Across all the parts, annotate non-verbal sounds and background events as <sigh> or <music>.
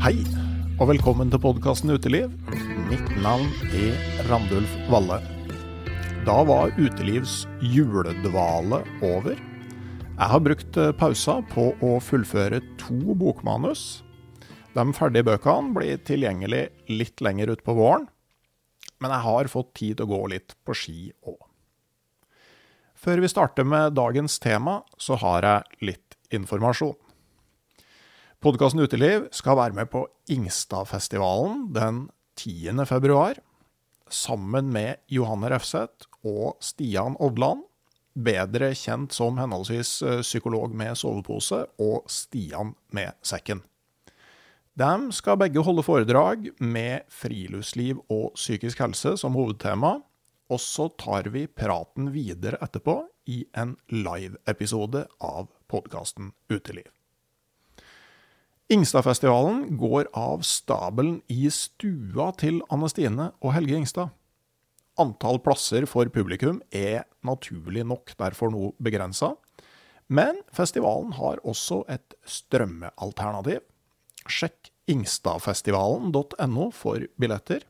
Hei, og velkommen til podkasten Uteliv. Mitt navn er Randulf Valle. Da var utelivs juledvale over. Jeg har brukt eh, pausa på å fullføre to bokmanus. De ferdige bøkene blir tilgjengelig litt lenger utpå våren, men jeg har fått tid til å gå litt på ski òg. Før vi starter med dagens tema, så har jeg litt informasjon. Podkasten Uteliv skal være med på Ingstadfestivalen den 10. februar, sammen med Johanne Refseth og Stian Odland, bedre kjent som henholdsvis eh, psykolog med sovepose og Stian med sekken. De skal begge holde foredrag med friluftsliv og psykisk helse som hovedtema, og så tar vi praten videre etterpå i en live-episode av podkasten Uteliv. Ingstadfestivalen går av stabelen i stua til Anne Stine og Helge Ingstad. Antall plasser for publikum er naturlig nok derfor noe begrensa, men festivalen har også et strømmealternativ. Sjekk ingstadfestivalen.no for billetter.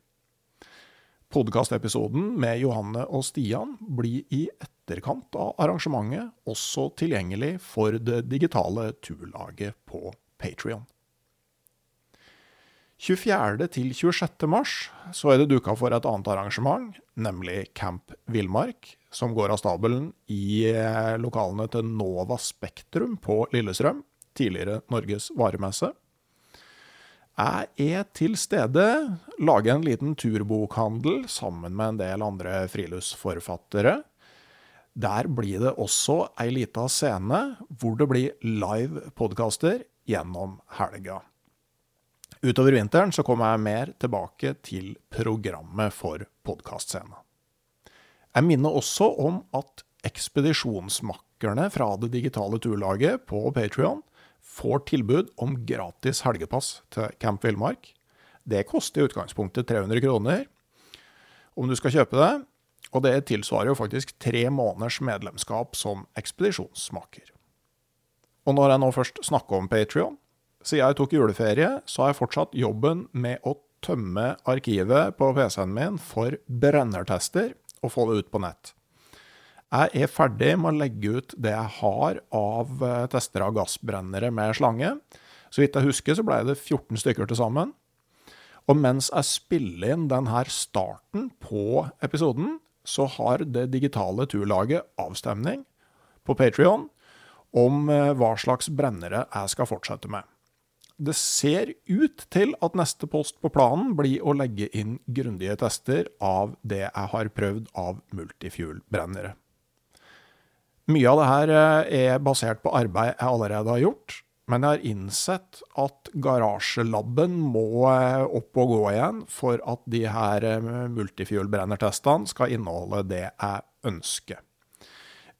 Podkastepisoden med Johanne og Stian blir i etterkant av arrangementet også tilgjengelig for det digitale turlaget på Patrion. 24. til 26. mars så er det duka for et annet arrangement, nemlig Camp Villmark, som går av stabelen i eh, lokalene til Nova Spektrum på Lillestrøm, tidligere Norges varemesse. Jeg er til stede, lager en liten turbokhandel sammen med en del andre friluftsforfattere. Der blir det også ei lita scene hvor det blir live podkaster gjennom helga. Utover vinteren så kommer jeg mer tilbake til programmet for podkastscena. Jeg minner også om at ekspedisjonsmakkerne fra det digitale turlaget på Patrion får tilbud om gratis helgepass til Camp Villmark. Det koster i utgangspunktet 300 kroner om du skal kjøpe det, og det tilsvarer jo faktisk tre måneders medlemskap som ekspedisjonsmaker. Og når jeg nå først snakker om Patrion, siden jeg tok juleferie, så har jeg fortsatt jobben med å tømme arkivet på PC-en min for brennertester og få det ut på nett. Jeg er ferdig med å legge ut det jeg har av eh, tester av gassbrennere med slange. Så vidt jeg husker, så ble det 14 stykker til sammen. Og mens jeg spiller inn denne starten på episoden, så har det digitale turlaget avstemning på Patrion om eh, hva slags brennere jeg skal fortsette med. Det ser ut til at neste post på planen blir å legge inn grundige tester av det jeg har prøvd av multifuel-brennere. Mye av det her eh, er basert på arbeid jeg allerede har gjort, men jeg har innsett at garasjelaben må eh, opp og gå igjen for at de her eh, multifuel-brennertestene skal inneholde det jeg ønsker.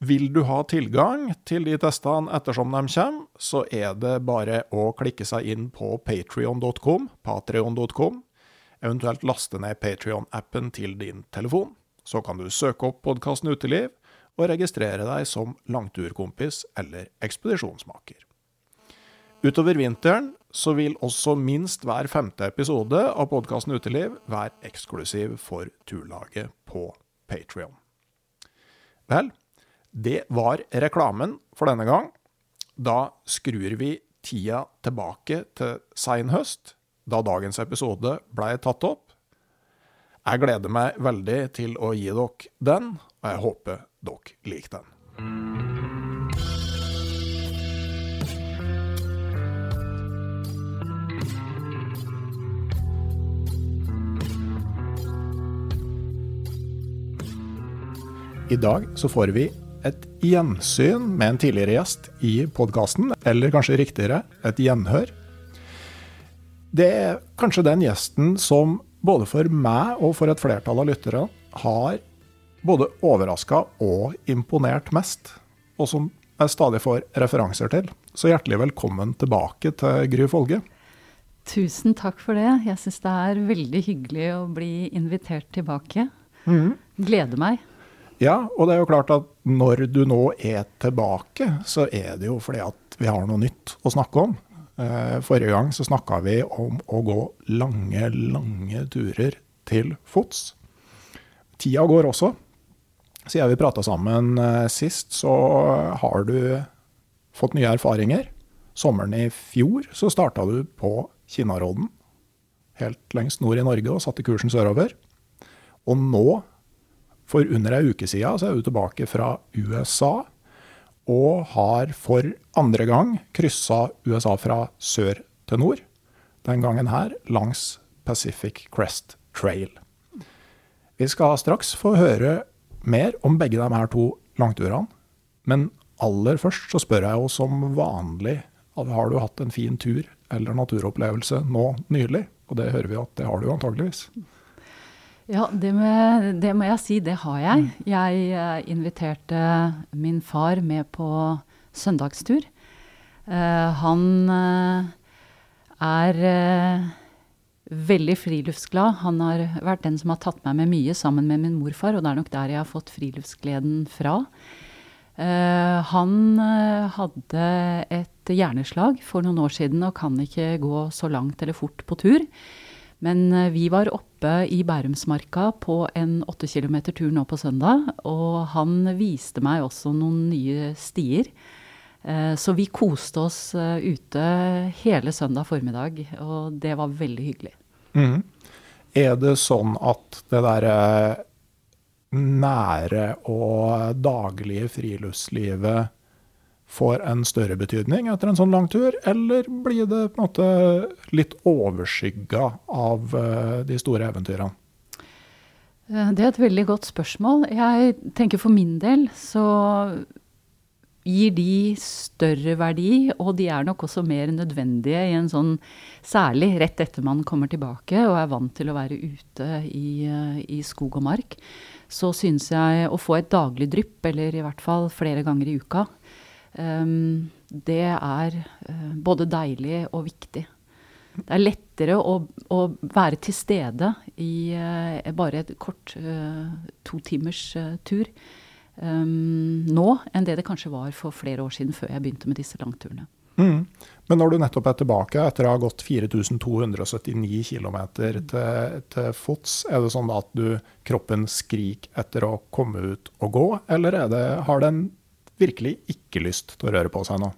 Vil du ha tilgang til de testene ettersom de kommer, så er det bare å klikke seg inn på patrion.com, patrion.com, eventuelt laste ned Patrion-appen til din telefon. Så kan du søke opp podkasten Uteliv og registrere deg som langturkompis eller ekspedisjonsmaker. Utover vinteren så vil også minst hver femte episode av podkasten Uteliv være eksklusiv for turlaget på Patrion. Vel, det var reklamen for denne gang. Da skrur vi tida tilbake til sein høst, da dagens episode blei tatt opp. Jeg gleder meg veldig til å gi dere den, og jeg håper dere liker den. I dag så får vi et gjensyn med en tidligere gjest i podkasten, eller kanskje riktigere, et gjenhør. Det er kanskje den gjesten som både for meg og for et flertall av lyttere har både overraska og imponert mest, og som jeg stadig får referanser til. Så hjertelig velkommen tilbake til Gry Folge. Tusen takk for det. Jeg syns det er veldig hyggelig å bli invitert tilbake. Mm. Gleder meg. Ja, og det er jo klart at når du nå er tilbake, så er det jo fordi at vi har noe nytt å snakke om. Eh, forrige gang så snakka vi om å gå lange, lange turer til fots. Tida går også. Siden vi prata sammen eh, sist, så har du fått nye erfaringer. Sommeren i fjor så starta du på Kinnarodden, helt lengst nord i Norge, og satte kursen sørover. Og nå for under ei uke siden så er hun tilbake fra USA og har for andre gang kryssa USA fra sør til nord. Den gangen her langs Pacific Crest Trail. Vi skal straks få høre mer om begge de her to langturene. Men aller først så spør jeg jo som vanlig har du hatt en fin tur eller naturopplevelse nå nylig? Og det hører vi at det har du antageligvis. Ja, det, med, det, må jeg si, det har jeg. Jeg uh, inviterte min far med på søndagstur. Uh, han uh, er veldig friluftsglad. Han har vært den som har tatt meg med mye sammen med min morfar, og det er nok der jeg har fått friluftsgleden fra. han hadde et hjerneslag for noen år siden og kan ikke gå så langt eller fort på tur. Men eh, vi var oppe i Bærumsmarka på en åtte kilometer tur nå på søndag, og han viste meg også noen nye stier. Eh, så vi koste oss eh, ute hele søndag formiddag, og det var veldig hyggelig. Mm. Er det sånn at det derre nære og daglige friluftslivet får en større betydning etter en sånn lang tur, eller blir det på en måte litt overskygga av eh, de store eventyrene? Eh, det er et veldig godt spørsmål. Jeg tenker for min del så gir de større verdi, og de er nok også mer nødvendige i en sånn Særlig rett etter man kommer tilbake og er vant til å være ute i, eh, i skog og mark. Så syns jeg å få et daglig drypp, eller i hvert fall flere ganger i uka, det er uh, både deilig og viktig. Det er lettere å, å være til stede i uh, bare et kort uh, to timers tur um, nå enn det det kanskje var for flere år siden, før jeg begynte med disse langturene. Mm. Men når du nettopp er tilbake etter å ha gått 4279 km til, til fots, er det sånn at du, kroppen skriker etter å komme ut og gå, eller det, har den virkelig ikke lyst til å røre på seg nå?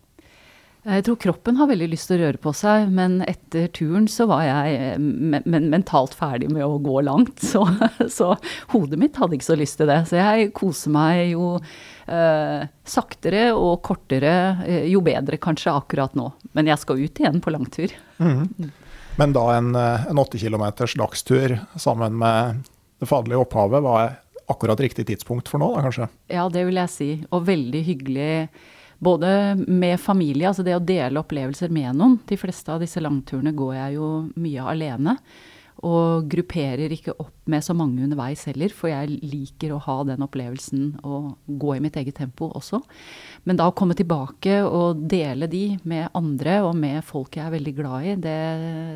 Jeg tror kroppen har veldig lyst til å røre på seg, men etter turen så var jeg eh, men, men, mentalt ferdig med å gå langt. <laughs> Så, så, hodet mitt hadde ikke så lyst til det. Så jeg koser meg jo eh, saktere og kortere, eh, jo bedre kanskje akkurat nå. Men jeg skal ut igjen på langtur. Mm. Men da en, åtte en 8 kilometers dagstur sammen med det faderlige opphavet var akkurat riktig tidspunkt for nå, da kanskje? Ja, det vil jeg si. Og veldig hyggelig både med familie, altså det å dele opplevelser med noen. De fleste av disse langturene går jeg jo mye alene. Og grupperer ikke opp med så mange underveis heller, for jeg liker å ha den opplevelsen og gå i mitt eget tempo også. Men da å komme tilbake og dele de med andre og med folk jeg er veldig glad i, det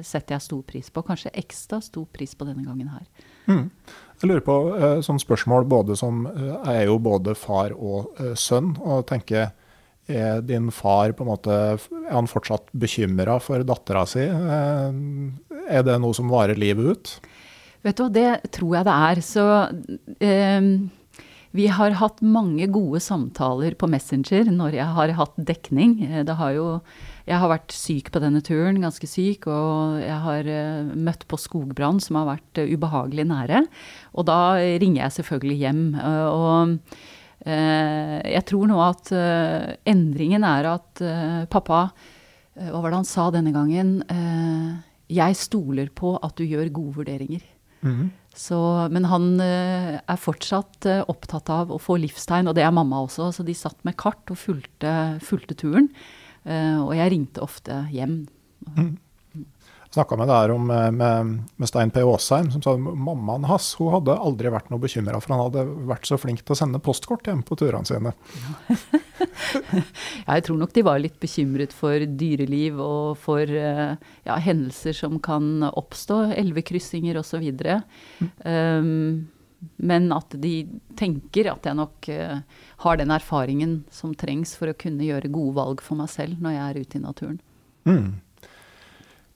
setter jeg stor pris på. Kanskje ekstra stor pris på denne gangen her. Mm. Jeg lurer på eh, sånn spørsmål både som Jeg er jo både far og eh, sønn, og tenker er din far på en måte, er han fortsatt bekymra for dattera si? Eh, er det noe som varer livet ut? Vet du hva, det tror jeg det er. Så eh, vi har hatt mange gode samtaler på Messenger når jeg har hatt dekning. Eh, har jo, jeg har vært syk på denne turen, ganske syk, og jeg har uh, møtt på skogbrann som har vært uh, ubehagelig nære. Og da ringer jeg selvfølgelig hjem. Og Eh, jeg tror nå at eh, endringen er at eh, pappa Hva var det han sa denne gangen? jeg stoler på at du gjør gode vurderinger. Mm. Så, men han er fortsatt opptatt av å få livstegn, og det er mamma også. Så de satt med kart og fulgte, fulgte turen. og jeg ringte ofte hjem. Mm snakka med der om eh, med, med, Stein P. Aasheim, som sa at mammaen hans hun hadde aldri vært noe bekymra, for han hadde vært så flink til å sende postkort hjem på turene sine. ja, jeg tror nok de var litt bekymret for dyreliv og for eh, ja, hendelser som kan oppstå, elvekryssinger osv. Mm. Um, men at de tenker at jeg nok uh, har den erfaringen som trengs for å kunne gjøre gode valg for meg selv når jeg er ute i naturen. Mm.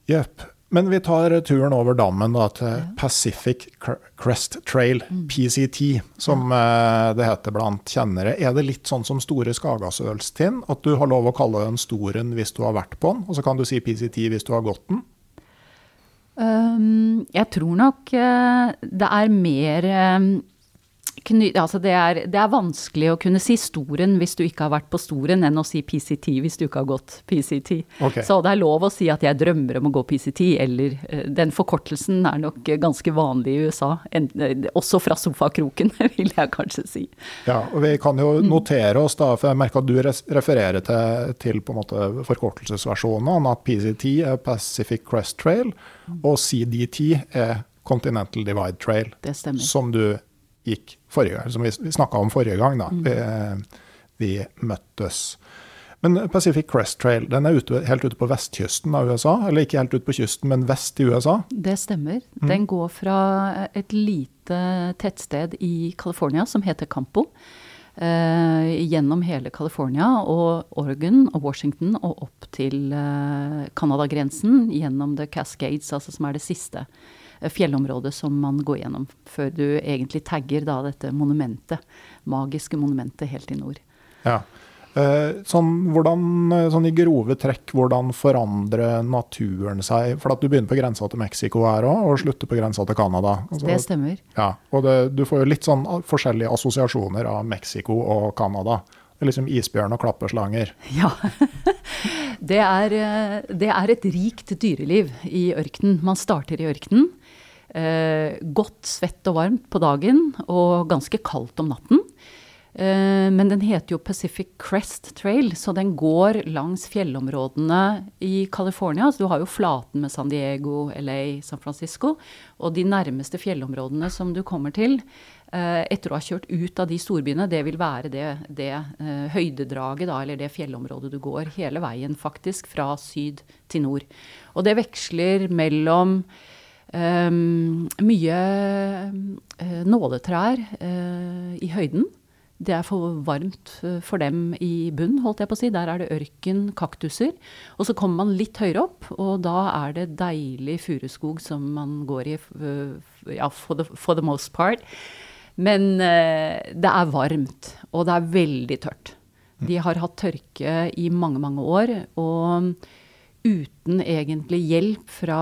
Jepp. Men vi tar turen over dammen da, til. Pacific Crest Trail, mm. PCT, som. Eh, det heter blant kjennere. Er det litt sånn som Store Skagasølstind, at du har lov å kalle den Storen hvis du har vært på den, og så kan du si PCT hvis du har gått den? Um, jeg tror nok uh, det er mer kny, altså det, er, det, er, vanskelig å kunne si Storen hvis du ikke har vært på Storen, enn å si PCT hvis du ikke har gått PCT. Okay. Så det er lov å si at jeg drømmer om å gå PCT, eller uh, den forkortelsen er nok ganske vanlig i USA. En, uh, også fra sofakroken, <laughs> vil jeg kanskje si. Ja, og vi kan jo mm. notere oss, da, for jeg merker at du refererer til, til på en måte forkortelsesversjonen, at PCT er Pacific Crest Trail, mm. og CDT er Continental Divide Trail. Som du gikk forrige gang, som vi, snakka om forrige gang da mm. vi, vi, møttes. Men Pacific Crest Trail den er ute, helt ute på vestkysten av USA? Eller ikke helt ute på kysten, men vest i USA? Det stemmer. Mm. Den går fra et lite tettsted i California som heter Campo. Uh, gjennom hele California og Oregon og Washington og opp til uh, Canada-grensen gjennom The Cascades, altså som er det siste fjellområdet som man går gjennom, før du egentlig tagger da dette monumentet, magiske monumentet helt i nord. Ja. Eh, sånn, hvordan, eh, sånn, I grove trekk, hvordan forandrer naturen seg? For at du begynner på grensa til Mexico her òg, og slutter på grensa til Canada. Altså, det stemmer. Ja, og det, Du får jo litt sånn forskjellige assosiasjoner av Mexico og Canada. Liksom isbjørn og klapperslanger. Ja. <laughs> Det er, eh, det er et rikt dyreliv i ørkenen. Man starter i ørkenen. Eh, godt svett og varmt på dagen og ganske kaldt om natten. Eh, men den heter jo Pacific Crest Trail, så den går langs fjellområdene i California. Så du har jo flaten med San Diego, LA, San Francisco. Og de nærmeste fjellområdene som du kommer til eh, etter å ha kjørt ut av de storbyene, det vil være det, det høydedraget, da, eller det fjellområdet du går hele veien, faktisk, fra syd til nord. Og det veksler mellom Um, mye uh, nåletrær uh, i høyden. Det er for varmt uh, for dem i bunn, holdt jeg på å si. Der er det ørken, kaktuser. Og så kommer man litt høyere opp, og da er det deilig furuskog som man går i, ja, for the, for the, most part. Men det er varmt, og det er veldig tørt. De har hatt tørke i mange, mange år. Og uten egentlig hjelp fra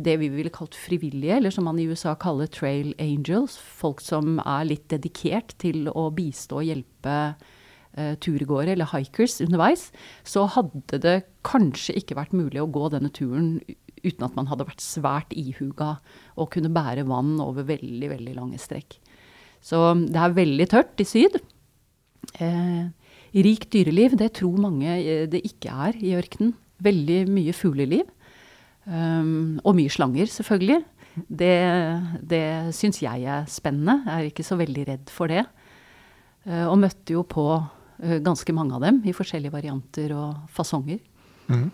det vi ville kalt frivillige, eller som man i USA kaller trail angels, folk som er litt dedikert til å bistå og hjelpe uh, turgåere eller hikers underveis, så hadde det kanskje ikke vært mulig å gå denne turen uten at man hadde vært svært ihuga og kunne bære vann over veldig, veldig lange strekk. Så det er veldig tørt i syd. Eh, rikt dyreliv, det tror mange eh, det ikke er i ørkenen. Veldig mye fugleliv. Um, og mye slanger, selvfølgelig. Det, det syns jeg er spennende. Jeg er ikke så veldig redd for det. Uh, og møtte jo på uh, ganske mange av dem i forskjellige varianter og fasonger. Mm.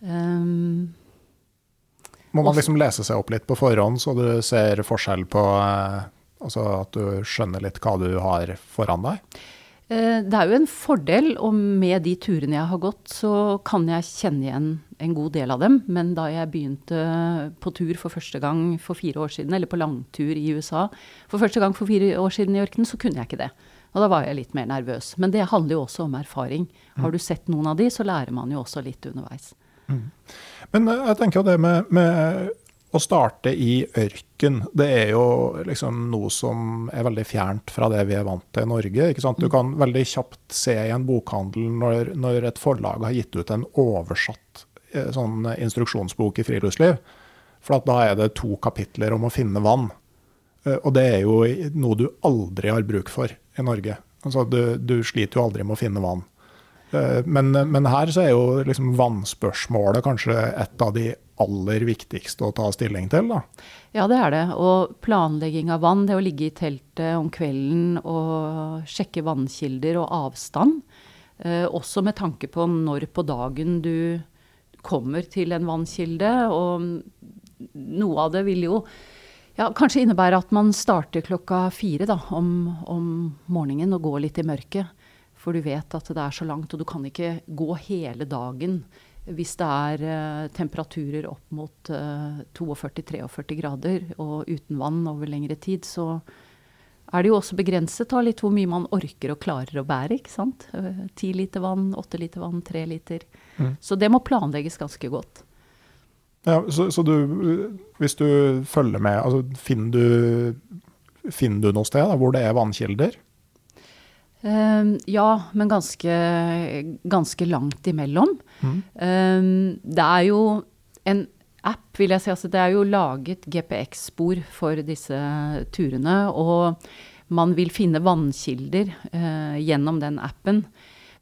Um, Må man liksom lese seg opp litt på forhånd, så du ser forskjell på uh, Altså at du skjønner litt hva du har foran deg? Eh, det er jo en fordel, og med de turene jeg har gått, så kan jeg kjenne igjen en god del av dem. Men da jeg begynte på tur for første gang for fire år siden, eller på langtur i USA for første gang for fire år siden i ørkenen, så kunne jeg ikke det. Og da var jeg litt mer nervøs. Men det handler jo også om erfaring. Har du sett noen av de, så lærer man jo også litt underveis. Mm. Men eh, jeg tenker jo det med, med å starte i ørken, det er jo liksom noe som er veldig fjernt fra det vi er vant til i Norge. ikke sant? Du mm. kan veldig kjapt se i en bokhandel når, når et forlag har gitt ut en oversatt eh, sånn instruksjonsbok i friluftsliv. For da er det to kapitler om å finne vann. Eh, og det er jo noe du aldri har bruk for i Norge. Altså, du, du sliter jo aldri med å finne vann. Eh, men, men her så er jo liksom vannspørsmålet kanskje et av de aller viktigste å ta stilling til? da? Ja, det er det. Og planlegging av vann, det å ligge i teltet om kvelden og sjekke vannkilder og avstand. Eh, også med tanke på når på dagen du kommer til en vannkilde. Og noe av det vil jo ja, kanskje innebære at man starter klokka fire da, om, om morgenen og går litt i mørket. For du vet at det er så langt, og du kan ikke gå hele dagen hvis det er uh, temperaturer opp mot uh, eh, 42-43 grader og uten vann over lengre tid, så er det jo også begrenset da, litt hvor mye man orker og klarer å bære. ikke sant? Eh, ti liter vann, åtte liter vann, tre liter. Mm. Så det må planlegges ganske godt. Ja, så, så du, hvis du følger med, altså finner du, finner du noe sted da, hvor det er vannkilder? Um, ja, men ganske, ganske, langt imellom. Mm. Um, det er jo en app, vil jeg si. Altså, det er jo laget GPX-spor for disse turene. Og man vil finne vannkilder uh, gjennom den appen.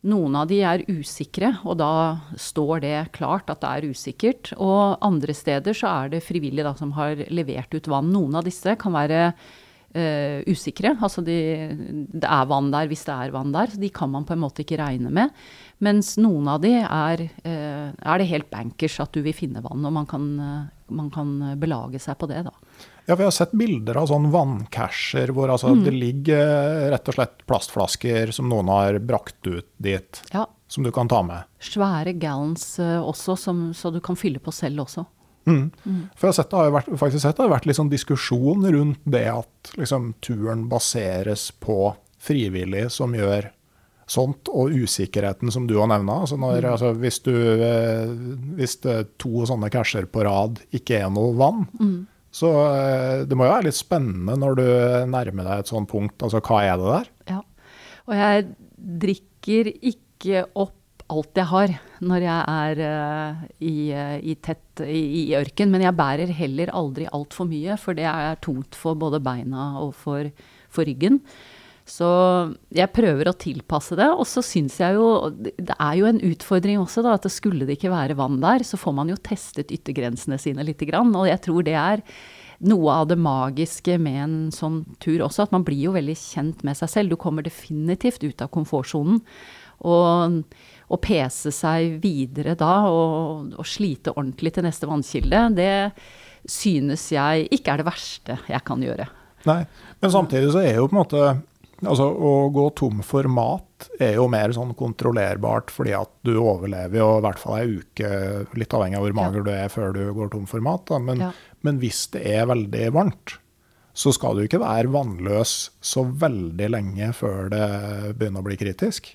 Noen av de er usikre, og da står det klart at det er usikkert. Og andre steder så er det frivillige da, som har levert ut vann. Noen av disse kan være uh, usikre. Altså de, det er vann der hvis det er vann der. Så de kan man på en måte ikke regne med. Mens noen av de er, uh, er det helt bankers at du vil finne vann, og man kan, uh, man kan belage seg på det, da. Ja, vi har sett bilder av sånn vanncasher hvor altså mm. det ligger rett og slett plastflasker som noen har brakt ut dit. Ja. Som du kan ta med. Svære gallons også, som, så du kan fylle på selv også. Mm. For jeg har, sett, det har vært, faktisk sett det har vært litt sånn diskusjon rundt det at liksom, turen baseres på frivillige som gjør sånt, og usikkerheten som du har nevna. Altså mm. altså, hvis, eh, hvis er to sånne casher på rad ikke er noe vann, mm. så eh, det må jo være litt spennende når du nærmer deg et sånt punkt. Altså hva er det der? Ja. Og jeg drikker ikke opp alt jeg har når jeg er uh, i, uh, i, tett i, i, ørken. Men jeg bærer heller aldri altfor mye, for det er tungt for både beina og for, for, ryggen. Så jeg prøver å tilpasse det. Og så syns jeg jo Det er jo en utfordring også, da, at skulle det ikke være vann der, så får man jo testet yttergrensene sine litt. Og jeg tror det er noe av det magiske med en sånn tur også, at man blir jo veldig kjent med seg selv. Du kommer definitivt ut av komfortsonen. Og å pese seg videre da og, og, slite ordentlig til neste vannkilde, det synes jeg ikke er det verste jeg kan gjøre. Nei, men samtidig så er jo på en måte Altså, å gå tom for mat er jo mer sånn kontrollerbart fordi at du overlever jo i hvert fall ei uke, litt avhengig av hvor mager ja. du er før du går tom for mat. Men, ja. men, hvis det er veldig varmt, så skal du ikke være vannløs så veldig lenge før det begynner å bli kritisk.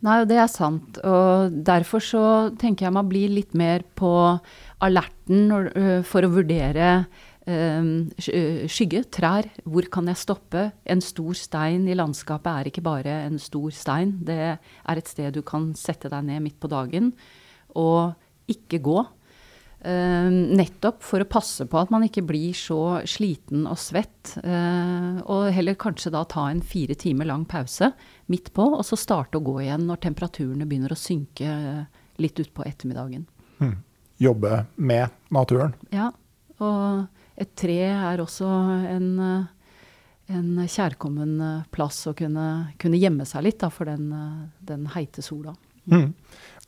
Nei, det er sant. Og derfor så tenker jeg man blir litt mer på alerten når, øh, for å vurdere eh, skygge, trær. Hvor kan jeg stoppe? En stor stein i landskapet er ikke bare en stor stein. Det er et sted du kan sette deg ned midt på dagen og ikke gå. Eh, nettopp for å passe på at man ikke blir så sliten og svett. eh, og heller kanskje da ta en fire timer lang pause midt på, og så starte å gå igjen når temperaturene begynner å synke eh, litt utpå ettermiddagen. Jobbe med naturen. Ja, og et tre er også en, eh, en kjærkommen eh, plass å kunne, kunne gjemme seg litt da, for den, den heite sola. Mm.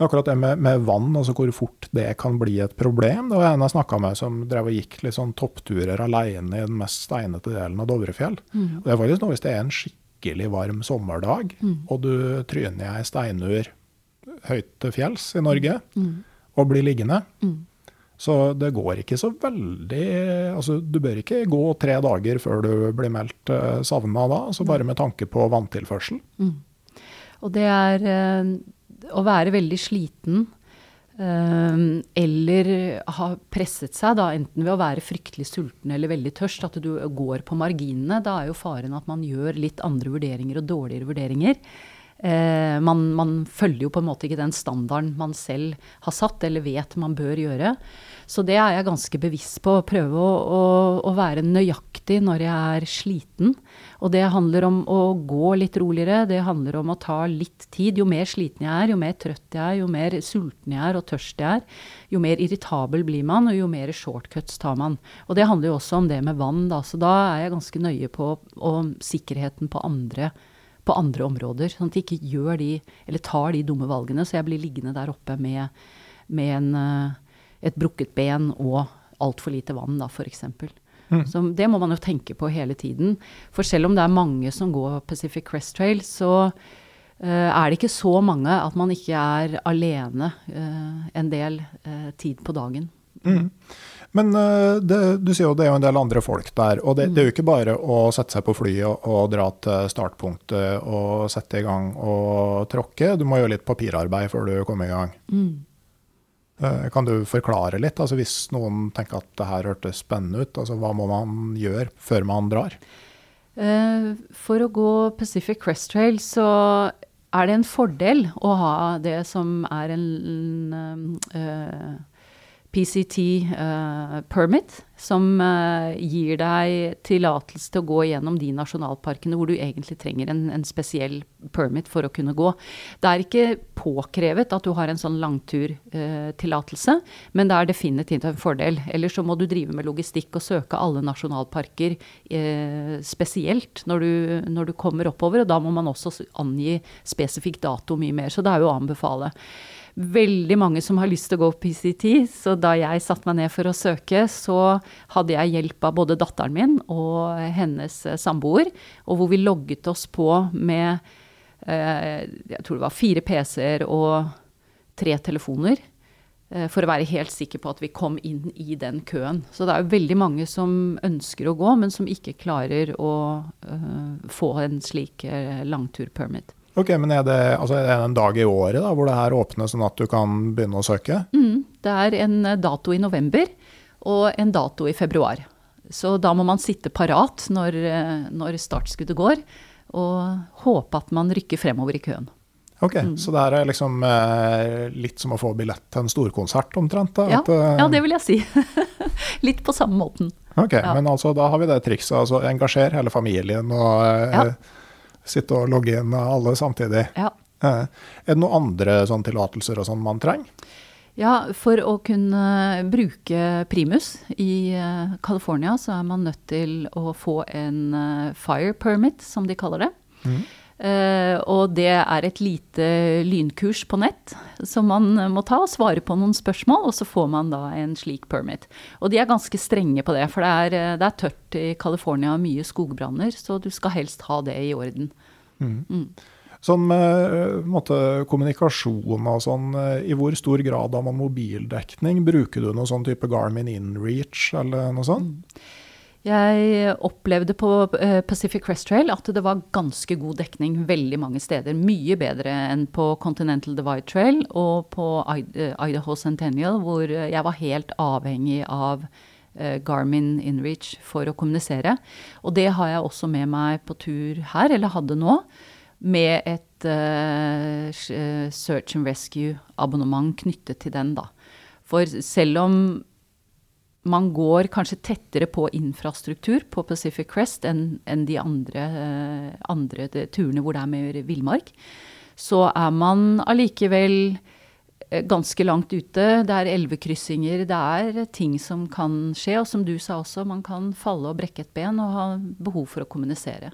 Akkurat det med, med vann, altså hvor fort det kan bli et problem. Det var en jeg snakka med som drev og gikk litt sånn toppturer alene i den mest steinete delen av Dovrefjell. Og det er faktisk noe hvis det er en skikkelig varm sommerdag, og du tryner i ei steinur høyt til fjells i Norge, og blir liggende. Så det går ikke så veldig altså Du bør ikke gå tre dager før du blir meldt uh, savna da, altså bare med tanke på vanntilførsel. Og det er eh, å være veldig sliten eh, eller ha presset seg, da, enten ved å være fryktelig sulten eller veldig tørst, at du går på marginene. Da er jo faren at man gjør litt andre vurderinger og dårligere vurderinger. Eh, man, man følger jo på en måte ikke den standarden man selv har satt eller vet man bør gjøre. Så det er jeg ganske bevisst på. Prøve å, å, å være nøyaktig når jeg er sliten. Og det handler om å gå litt roligere. Det handler om å ta litt tid. Jo mer sliten jeg er, jo mer trøtt jeg er, jo mer sulten jeg er og tørst jeg er, jo mer irritabel blir man, og jo mer shortcuts tar man. Og det handler jo også om det med vann, da. Så da er jeg ganske nøye på og sikkerheten på andre på andre områder, sånn at de ikke gjør de, eller tar de dumme valgene, så jeg blir liggende der oppe med, med en, eh, et brukket ben og altfor lite vann, da, f.eks. Så det må man jo tenke på hele tiden. For selv om det er mange som går Pacific Crest Trail, så uh, er det ikke så mange at man ikke er alene uh, en del uh, tid på dagen. Men eh, det, du sier jo det er jo en del andre folk der, og det, det er jo ikke bare å sette seg på flyet og, og dra til startpunktet og sette i gang og tråkke. Du må gjøre litt papirarbeid før du kommer i gang. Mm. Kan du forklare litt, altså hvis noen tenker at det her hørtes spennende ut, altså hva må man gjøre før man drar? Eh, for å gå Pacific Crest Trail så er det en fordel å ha det som er en eh, PCT eh, permit, som eh, gir deg tillatelse til å gå gjennom de nasjonalparkene hvor du egentlig trenger en, en spesiell permit for å kunne gå. Det er ikke påkrevet at du har en sånn langturtillatelse, men det er definitivt en fordel. Ellers så må du drive med logistikk og søke alle nasjonalparker eh, spesielt når du, når du kommer oppover, og da må man også angi spesifikk dato mye mer. Så det er jo å anbefale veldig mange som har lyst til å gå PCT, så da jeg satte meg ned for å søke, så hadde jeg hjelp av både datteren min og hennes eh, samboer, og hvor vi logget oss på med eh, jeg tror det var fire PC-er og tre telefoner. eh, For å være helt sikker på at vi kom inn i den køen. Så det er jo veldig mange som ønsker å gå, men som ikke klarer å eh, få en slik uh, langturpermit. Ok, men er det, altså er det en dag i året da, hvor det her åpner sånn at du kan begynne å søke? Mm, det er en eh, dato i november og en dato i februar. Så da må man sitte parat når, eh, når startskuddet går, og håpe at man rykker fremover i køen. Ok, så det her er liksom eh, litt som å få billett til en storkonsert omtrent? da? Ja, at, ja det vil jeg si. <laughs> Litt på samme måten. Ok, ja. men altså da har vi det trikset, altså engasjer hele familien og Ja. Sitte og logge inn alle samtidig. Ja. Eh, er det noen andre sånn tillatelser og sånn man trenger? Ja, for å kunne bruke primus i eh, California, så er man nødt til å få en eh, fire permit, som de kaller det. Eh, og det er et lite lynkurs på nett som man eh, må ta og svare på noen spørsmål, og så får man da en slik permit. Og de er ganske strenge på det, for det er, eh, det er tørt i California, mye skogbranner, så du skal helst ha det i orden. Sånn med eh, på en måte, kommunikasjon og sånn, eh, i hvor stor grad har man mobildekning? Bruker du noe sånn type Garmin InReach eller noe sånt? Jeg opplevde på eh, Pacific Crest Trail at det var ganske god dekning veldig mange steder. Mye bedre enn på Continental Divide Trail og på eh, Idaho Centennial, hvor jeg var helt avhengig av eh, Garmin Inreach for å kommunisere. Og det har jeg også med meg på tur her, eller hadde nå, med et search and rescue-abonnement knyttet til den, da. For selv om man går kanskje tettere på infrastruktur på Pacific Crest enn en de andre, eh, andre de, turene hvor det er mer villmark. Så er man allikevel eh, ganske langt ute. Det er elvekryssinger, det er ting som kan skje. Og som du sa også, man kan falle og brekke et ben og ha behov for å kommunisere.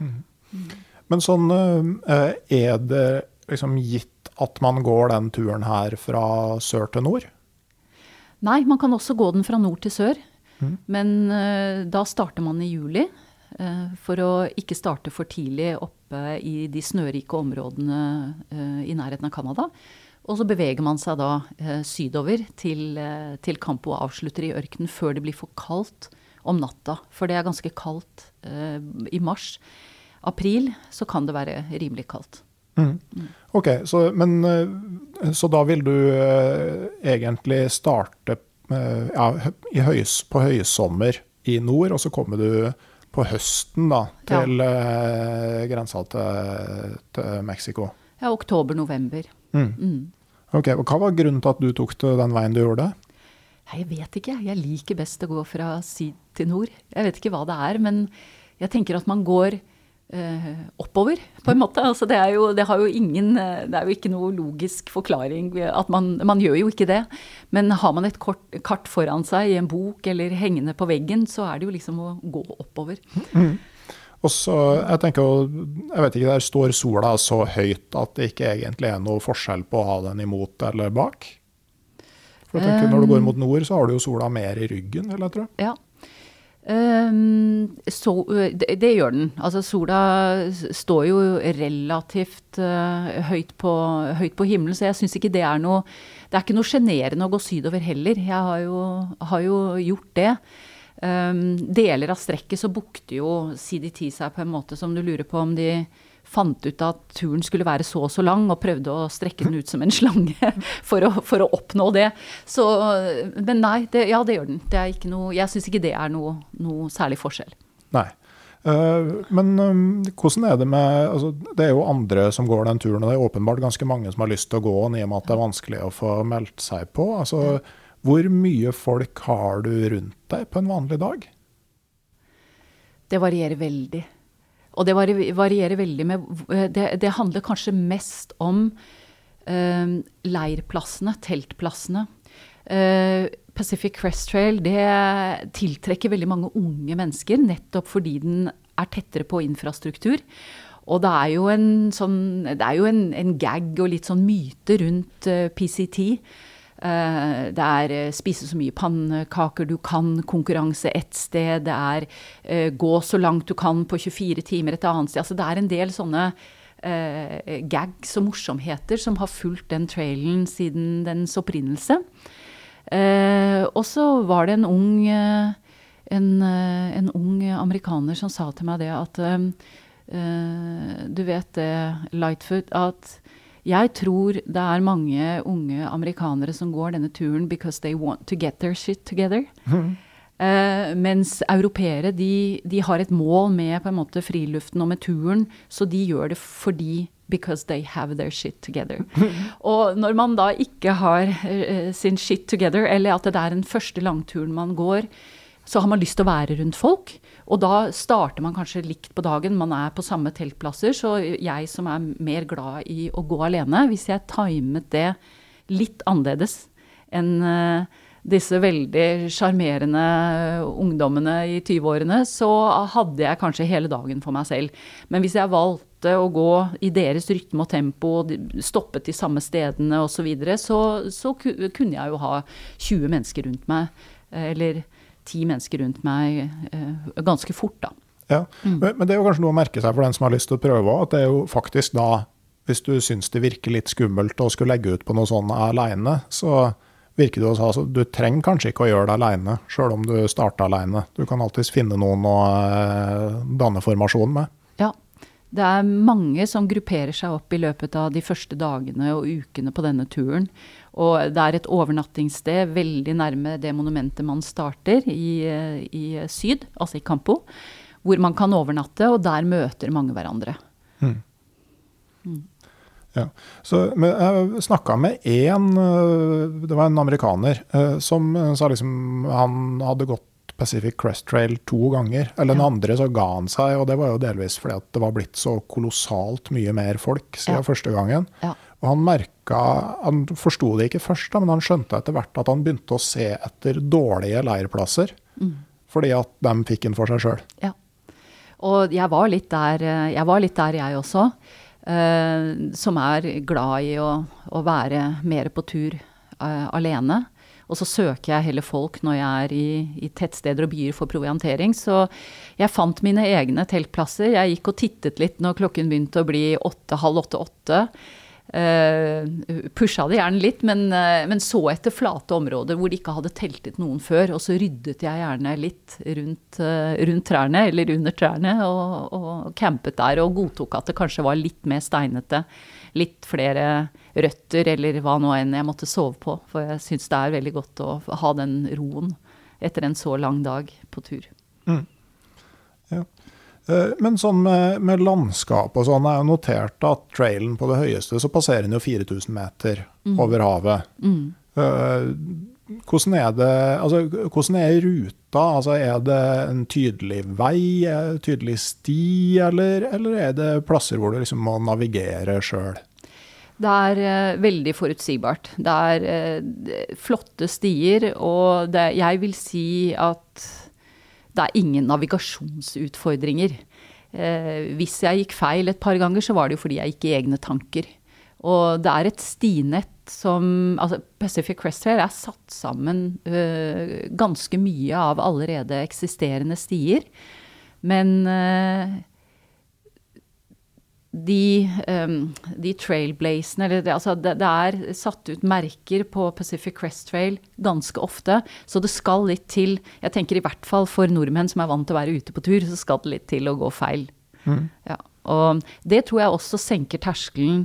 Mm. Mm. Men sånn eh, er det liksom gitt at man går den turen her fra sør til nord? Nei, man kan også gå den fra nord til sør. Mm. Men uh, da starter man i juli. Uh, for å ikke starte for tidlig oppe i de snørike områdene uh, i nærheten av Canada. Og så beveger man seg da sydover til, til Campo og avslutter i ørkenen før det blir for kaldt om natta. For det er ganske kaldt i mars. April så kan det være rimelig kaldt. Mm. Ok, så, men, eh, så, da vil du uh, egentlig starte uh, ja, høys, på høysommer i nord, og så kommer du på høsten da, til ja. grensa til, til Mexico? Ja, oktober-november. Mm. Mm. Ok, og Hva var grunnen til at du tok den veien du gjorde? Jeg vet ikke. Jeg liker best å gå fra syd til nord. Jeg vet ikke hva det er, men jeg tenker at man går eh, oppover, på en måte. Altså det, er jo, det, jo ingen, eh, det er jo ikke noe logisk forklaring. at man, man, gjør jo ikke det. Men har man et kort, kart foran seg i en bok eller hengende på veggen, så er det jo liksom å gå oppover. Mm. Og så, jeg tenker, jeg vet ikke, Der står sola så høyt at det ikke egentlig er noe forskjell på å ha den imot eller bak? For jeg tenker, Når du går mot nord, så har du jo sola mer i ryggen, vil jeg tro. Ja, Um, så, det, det, gjør den. Altså sola står jo relativt uh, høyt, på, høyt, på, himmelen, så jeg syns ikke det er noe Det er ikke noe sjenerende å gå sydover heller. Jeg har jo, har jo gjort det. Um, deler av strekket så bukter jo CDT seg på en måte som du lurer på om de fant ut at turen skulle være så og så lang, og prøvde å strekke den ut som en <laughs> slange for å, for å oppnå det. Så, men nei, det, ja det gjør den. Det noe, jeg syns ikke det er noe, noe særlig forskjell. Nei. Uh, men um, hvordan er det med altså, Det er jo andre som går den turen, og det er åpenbart ganske mange som har lyst til å gå den, i og med at det er vanskelig å få meldt seg på. Altså, hvor mye folk har du rundt deg på en vanlig dag? Det varierer veldig. Og det varierer veldig med eh, Det, det handler kanskje mest om uh, leirplassene, teltplassene. Uh, Pacific Crest Trail det tiltrekker veldig mange unge mennesker, nettopp fordi den er tettere på infrastruktur. Og det er jo en, sånn, det er jo en, en gag og litt sånn myte rundt uh, PCT. Eh, det er eh, spise så mye pannekaker du kan, konkurranse ett sted. Det er eh, gå så langt du kan på 24 timer et annet sted. Altså det er en del sånne uh, gags og morsomheter som har fulgt den trailen siden dens opprinnelse. Uh, og så var det en ung, uh, en, en, ung amerikaner som sa til meg det at Du vet det, Lightfoot, at jeg tror det er mange unge amerikanere som går denne turen because they want to get their shit together. Mm. Uh, mens europeere de, de, har et mål med på en måte friluften og med turen, så de gjør det fordi because they have their shit together. <laughs> og når man da ikke har uh, sin shit together, eller at det er den første langturen man går, så har man lyst til å være rundt folk. Og da starter man kanskje likt på dagen, man er på samme teltplasser. Så jeg som er mer glad i å gå alene, hvis jeg timet det litt annerledes enn uh, disse veldig sjarmerende ungdommene i 20-årene, så hadde jeg kanskje hele dagen for meg selv. Men hvis jeg valgte å gå i deres rytme og tempo, og stoppet de samme stedene osv., så, videre, så så kunne jeg jo ha 20 mennesker rundt meg. Eller ti mennesker rundt meg eh, ganske fort, da. Ja, mm. men, men, det er jo kanskje noe å merke seg for den som har lyst til å prøve at det er jo faktisk da, hvis du syns det virker litt skummelt å skulle legge ut på noe sånt aleine, så virker det å altså, du trenger kanskje ikke å gjøre det aleine, sjøl om du starter aleine. Du kan alltids finne noen å eh, danne formasjon med. Ja. Det er mange som grupperer seg opp i løpet av de første dagene og ukene på denne turen. Og det er et overnattingssted veldig nærme det monumentet man starter, i, i syd, altså i Campo, hvor man kan overnatte, og der møter mange hverandre. Mm. Mm. Ja. Så jeg snakka med én, eh, det var en amerikaner, eh, som sa liksom han hadde gått Pacific Crest Trail to ganger. Eller den ja. andre så ga han seg, og det var jo delvis fordi at det var blitt så kolossalt mye mer folk siden ja. første gangen. Ja. Og han merka Han forsto det ikke først, da, men han skjønte etter hvert at han begynte å se etter dårlige leirplasser. Mm. Fordi at de fikk den for seg sjøl. Ja. Og jeg var litt der, jeg, var litt der, jeg også. Uh, som er glad i å, å være mer på tur uh, alene. Og så søker jeg heller folk når jeg er i, i, tettsteder og byer for proviantering. Så jeg fant mine egne teltplasser. Jeg gikk og tittet litt når klokken begynte å bli åtte, halv åtte-åtte. Uh, pusha det gjerne litt, men, uh, men, så etter flate områder hvor de ikke hadde teltet noen før. Og så ryddet jeg gjerne litt rundt, uh, rundt trærne, eller under trærne, og, og, campet der. Og godtok at det kanskje var litt mer steinete. Litt flere røtter, eller hva nå enn jeg måtte sove på. For jeg syns det er veldig godt å ha den roen etter en så lang dag på tur. Eh, men sånn med, med, landskap og sånn, er jo notert at trailen på det høyeste så passerer den jo 4000 meter mm. over havet. Mm. Uh, hvordan er det altså, hvordan er ruta? Altså, er det en tydelig vei, en tydelig sti, eller, eller, er det plasser hvor du liksom må navigere sjøl? Det er uh, veldig forutsigbart. Det er uh, flotte stier, og det, jeg vil si at det er ingen navigasjonsutfordringer. Eh, hvis jeg gikk feil et par ganger, så var det jo fordi jeg gikk i egne tanker. Og det er et stinett som altså Pacific Crest Trail er satt sammen øh, ganske mye av allerede eksisterende stier. Men øh, de, um, de trailblazene eller det, altså det, det, er satt ut merker på Pacific Crest Trail ganske ofte, så det skal litt til. Jeg tenker i hvert fall for nordmenn som er vant til å være ute på tur, så skal det litt til å gå feil. Mm. Ja, og det tror jeg også senker terskelen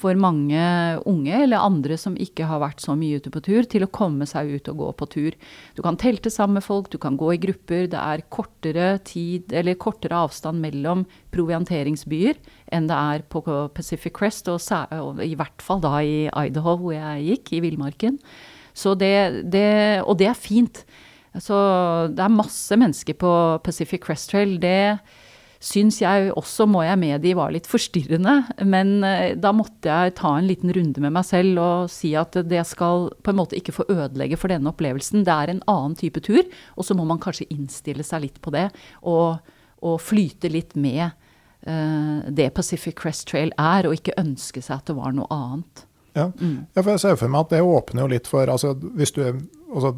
for mange unge eller andre som ikke har vært så mye ute på tur, til å komme seg ut og gå på tur. Du kan telte sammen med folk, du kan gå i grupper. Det er kortere tid, kortere avstand mellom provianteringsbyer enn det er på Pacific Crest, og, i hvert fall da i Idaho, hvor jeg gikk, i villmarken. Og det er fint. Så det er masse mennesker på Pacific Crest Trail. Det syns jeg også, må jeg medgi, var litt forstyrrende. Men eh, da måtte jeg ta en liten runde med meg selv og si at det skal på en måte ikke få ødelegge for denne opplevelsen. Det er en annen type tur, og så må man kanskje innstille seg litt på det. Og, og flyte litt med uh, det Pacific Crest Trail er, og ikke ønske seg at det var noe annet. Ja, mm. ja for jeg ser for meg at det åpner jo litt for altså, hvis du altså,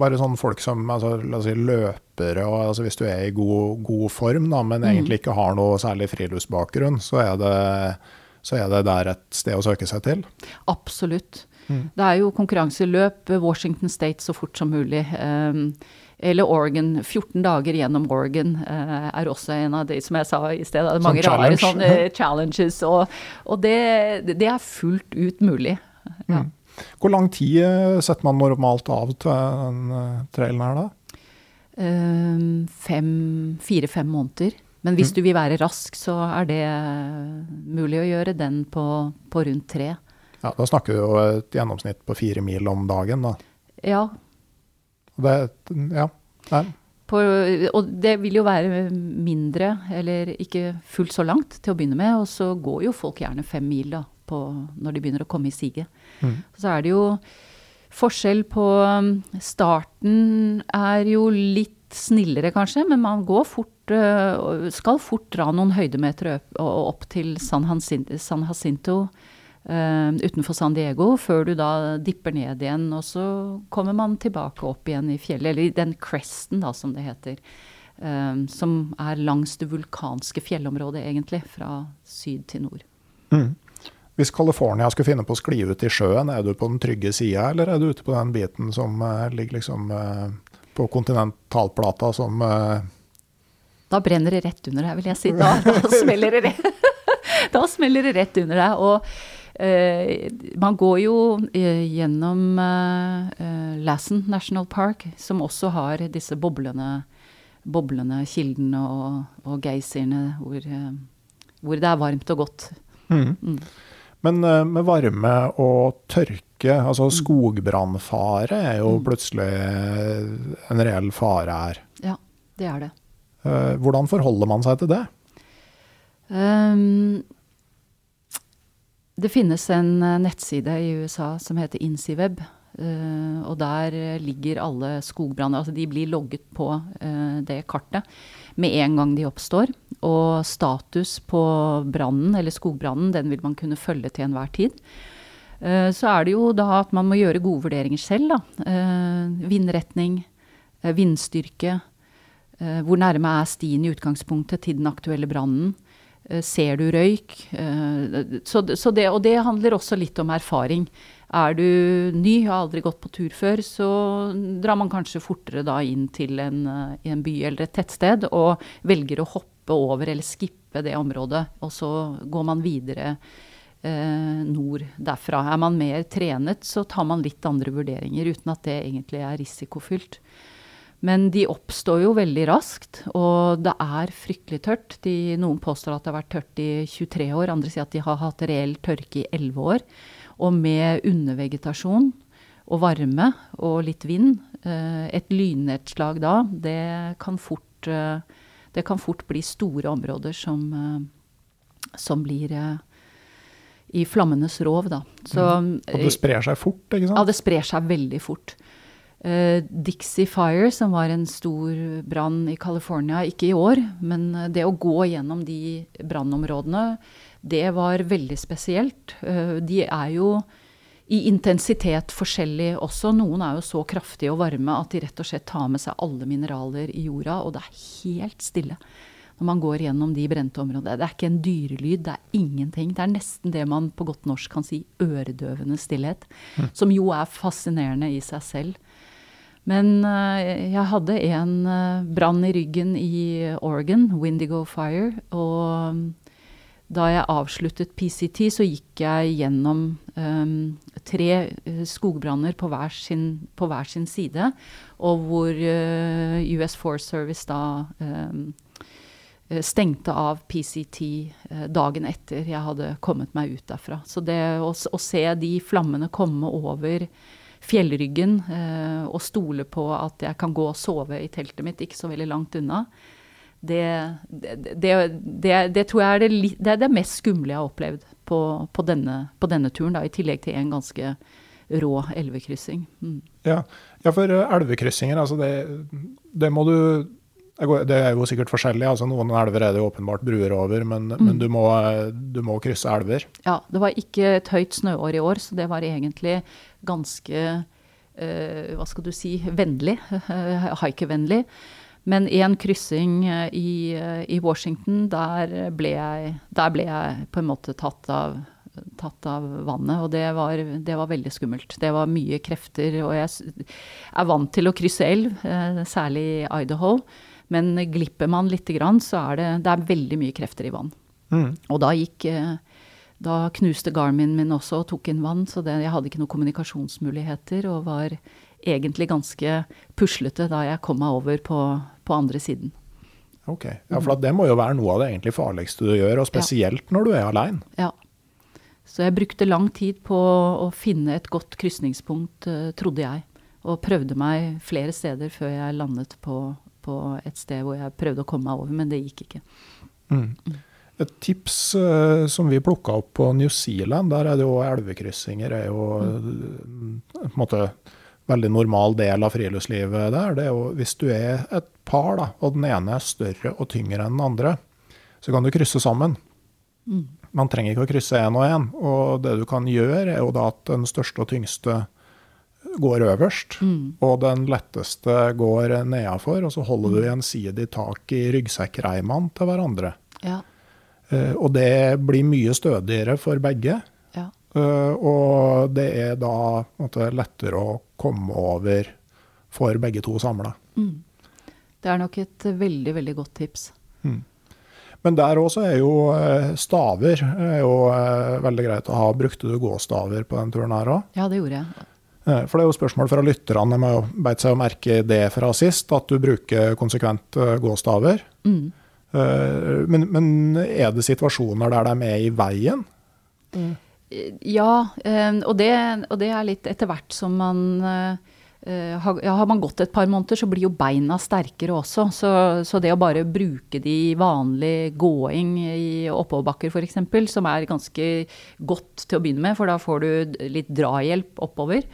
bare sånn folk som altså, si, løpere, og altså, hvis du er i god, god form, da, men mm. egentlig ikke har noe særlig friluftsbakgrunn, så er, det, så er det der et sted å søke seg til? Absolutt. Mm. Det er jo konkurranseløp Washington State så fort som mulig. Um, eller Oregon. 14 dager gjennom Oregon uh, er også en av de som jeg sa i sted. Det er mange challenge. rare sånne <laughs> challenges. Og, og det, det, er fullt ut mulig. Ja. Mm. Hvor lang tid eh, setter man normalt av til den eh, trailen her, da? Um, Fire-fem måneder. Men hvis mm. du vil være rask, så er det mulig å gjøre den på, på, rundt tre. Ja, Da snakker vi jo et gjennomsnitt på fire mil om dagen, da. Ja. Det, ja. På, og det vil jo være mindre, eller ikke fullt så langt til å begynne med. Og så går jo folk gjerne fem mil da, på, når de begynner å komme i siget. Mm. Så er det jo forskjell på um, Starten er jo litt snillere, kanskje, men man går fort uh, Skal fort dra noen høydemeter opp, til San, San Jacinto uh, utenfor San Diego, før du da dipper ned igjen. Og så kommer man tilbake opp igjen i fjellet, eller i den cresten, da, som det heter. Uh, som er langs det vulkanske fjellområdet, egentlig, fra syd til nord. Mm. Hvis California skulle finne på å skli ut i sjøen, er du på den trygge sida, eller er du ute på den biten som uh, ligger liksom uh, på kontinentalplata som uh, Da brenner det rett under deg, vil jeg si. Da, da, smeller, det rett, <laughs> da smeller det rett under deg. Og man går jo gjennom Lassen National Park, som også har disse boblene, boblende kildene og, og geysirene hvor, hvor det er varmt og godt. Mm. Mm. Men uh, med varme og tørke, altså mm. skogbrannfare er jo mm. plutselig en reell fare her. Ja, det er det. Uh, hvordan forholder man seg til det? Um, det finnes en eh, nettside i USA som heter INCIWeb. Uh, og der ligger alle skogbranner. Altså de blir logget på det kartet med en gang de oppstår. Og status på brannen, eller skogbrannen, den vil man kunne følge til enhver tid. Uh, så er det jo da at man må gjøre gode vurderinger selv, da. vindretning, vindstyrke. hvor nærme er stien i utgangspunktet til den aktuelle brannen? ser du røyk? Så det, og det handler også litt om erfaring. Er du ny, har aldri gått på tur før, så drar man kanskje fortere da inn til en, eh, en by eller et tettsted og velger å hoppe over eller skippe det området. Og så går man videre eh, nord derfra. Er man mer trenet, så tar man litt andre vurderinger, uten at det egentlig er risikofylt. Men de oppstår jo veldig raskt, og det er fryktelig tørt. De, noen påstår at det har vært tørt i 23 år, andre sier at de har hatt reell tørke i 11 år. Og med undervegetasjon og varme og litt vind, eh, et lynnedslag da, det kan fort, eh, det kan fort bli store områder som, eh, som blir i flammenes rov, da. Så, mm. Og det sprer seg fort, ikke sant? Ja, det sprer seg veldig fort. Uh, Dixie Fire, som var en stor brann i California, ikke i år, men det å gå gjennom de brannområdene det var veldig spesielt. Eh, de er jo i intensitet forskjellig også. Noen er jo så kraftige og varme at de rett og slett tar med seg alle mineraler i jorda, og det er helt stille når man går gjennom de brente områdene. Det er ikke en dyrelyd, det er ingenting. Det er nesten det man på godt norsk kan si øredøvende stillhet. Mm. Som jo er fascinerende i seg selv. Men uh, jeg hadde en uh, brann i ryggen i Oregon, Windigo Fire. og da jeg avsluttet PCT, så gikk jeg gjennom um, tre uh, skogbranner på på hver, sin, side, og hvor uh, US Forest Service da um, stengte av PCT dagen etter jeg hadde kommet meg ut derfra. Så det å, å se de flammene komme over fjellryggen og stole på at jeg kan gå og sove i teltet mitt ikke så veldig langt unna, det, det, det, det, tror jeg er det, det, er det mest skumle jeg har opplevd på, på, denne, på denne, turen, da, i tillegg til en ganske rå elvekryssing. Mm. Ja. ja, for eh, elvekryssinger, altså det, må du det er jo sikkert forskjellig. altså Noen elver er det åpenbart bruer over, men, mm. men du, må, du, må, krysse elver. Ja, det var ikke et høyt snøår i år, så det var egentlig ganske uh, Hva skal du si vennlig. <laughs> Haikevennlig. Men én kryssing eh, i, eh, i, Washington, der ble, jeg, der ble, jeg, på en måte tatt av, tatt av vannet. Og det var, det var, veldig skummelt. Det var mye krefter. Og jeg er vant til å krysse elv, eh, særlig i Idaho. Men glipper man lite grann, så er det, det er veldig mye krefter i vann. Mm. Og da gikk Da knuste Garmin min også og tok inn vann, så det, jeg hadde ikke noen kommunikasjonsmuligheter og var egentlig ganske puslete da jeg kom meg over på, på andre siden. Ok, ja, For det må jo være noe av det egentlig farligste du gjør, og spesielt ja. når du er aleine. Ja. Så jeg brukte lang tid på å finne et godt krysningspunkt, uh, trodde jeg. Og prøvde meg flere steder før jeg landet på, på, et sted hvor jeg prøvde å komme meg over, men det gikk ikke. Mm. mm. Et tips uh, som vi plukka opp på New Zealand, der er det jo elvekryssinger er jo mm. på en måte veldig normal del av friluftslivet der. Det er jo hvis du er et par, da, og den ene er større og tyngre enn den andre, så kan du krysse sammen. Mm. Man trenger ikke å krysse én og én. Og det du kan gjøre, er jo da at den største og tyngste går øverst, mm. og den letteste går nedafor, og så holder du gjensidig tak i ryggsekkreimene til hverandre. Ja. Uh, og det blir mye stødigere for begge. Eh, og det er da måtte, lettere å komme over for begge to samla. Mm. Det er nok et veldig, veldig godt tips. Mm. Men der også er jo eh, staver er jo eh, veldig greit å ha. Brukte du gåstaver på den turen her òg? Ja, det gjorde jeg. For det er jo spørsmål fra lytterne. De har jo beit seg å merke det fra sist, at du bruker konsekvent gåstaver. Mm. Men, men, er det situasjoner der de er i veien? Mm. Ja, og det, og det, er litt etter hvert som man Uh, har, ja, har man gått et par måneder, så blir jo beina sterkere også. Så, så det å bare bruke de i vanlig gåing i oppoverbakker f.eks., som er ganske godt til å begynne med, for da får du litt drahjelp oppover,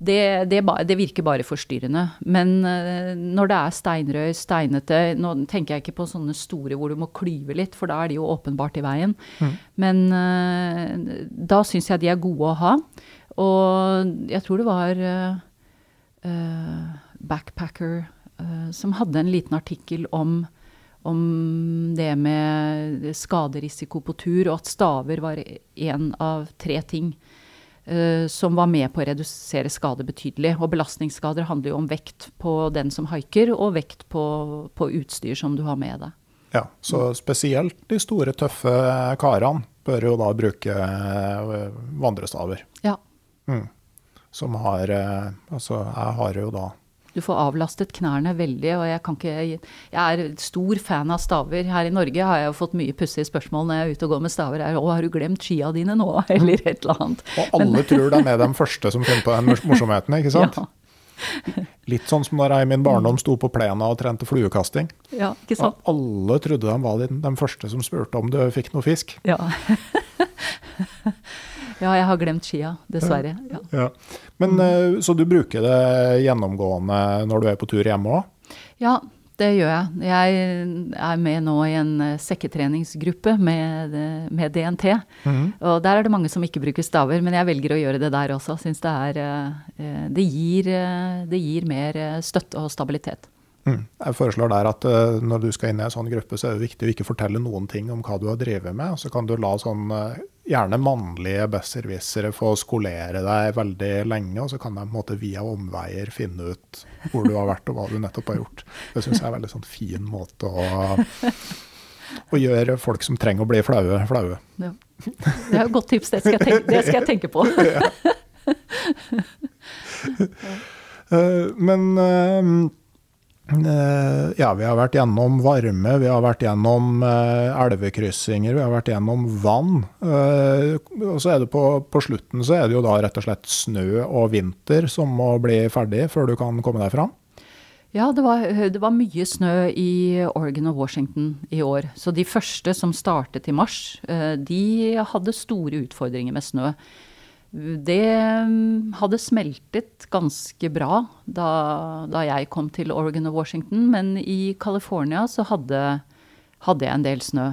det, det, det virker bare forstyrrende. Men uh, når det er steinrøy, steinete Nå tenker jeg ikke på sånne store hvor du må klyve litt, for da er de jo åpenbart i veien. Mm. Men uh, da syns jeg de er gode å ha. Og jeg tror det var uh, backpacker uh, som hadde en liten artikkel om, om det med skaderisiko på tur, og at staver var én av tre ting som var med på å redusere skade betydelig. Og belastningsskader handler jo om vekt på den som haiker, og vekt på, på utstyr som du har med deg. Ja, så spesielt de store, tøffe karene bør jo da bruke vandrestaver. Ja. Mm som har eh, Altså, jeg har jo da du får avlastet knærne veldig, og jeg kan ikke Jeg er stor fan av staver. Her i Norge har jeg jo fått mye pussige spørsmål når jeg er ute og går med staver. Er, 'Å, har du glemt skia dine nå?' <laughs> Eller et eller annet. Og alle Men, tror det er med de første som finner på den morsomheten, ikke sant? Ja. Litt sånn som da jeg i min barndom sto på plena og trente fluekasting. Ja, ikke sant? Og alle trodde de var de, de første som spurte om du fikk noe fisk. Ja. <laughs> Ja, jeg har glemt skia, dessverre. Ja. Ja. Men, mm. Så du bruker det gjennomgående når du er på tur hjemme òg? Ja, det gjør jeg. Jeg er med nå i en eh, sekketreningsgruppe med, med DNT. Mm. Og der er det mange som ikke bruker staver, men jeg velger å gjøre det der også. Syns det er eh, det gir, det gir mer støtte og stabilitet. Mm. Jeg foreslår der at uh, når du skal inn i en sånn gruppe, så er det viktig å ikke fortelle noen ting om hva du har drevet med. Så kan du la sånn uh, gjerne mannlige besserwissere få skolere deg veldig lenge, og så kan de på en måte via omveier finne ut hvor du har vært og hva du nettopp har gjort. Det syns jeg er en veldig sånn fin måte å, å gjøre folk som trenger å bli flaue, flaue. Ja. Det er et godt tips, det skal jeg tenke, det skal jeg tenke på. <laughs> uh, <laughs> men Eh, ja, vi har vært gjennom varme, vi har vært gjennom uh, elvekryssinger, vi har vært gjennom vann. Uh, og så er det på, på, slutten så er det jo da rett og slett snø og vinter som må bli ferdig før du kan komme deg fram? Ja, det var, det var mye snø i Oregon og Washington i år. Så de første som startet i mars, de hadde store utfordringer med snø. Det mm, hadde smeltet ganske bra da, da, jeg kom til Oregon og Washington, men i California så hadde, hadde, jeg en del snø.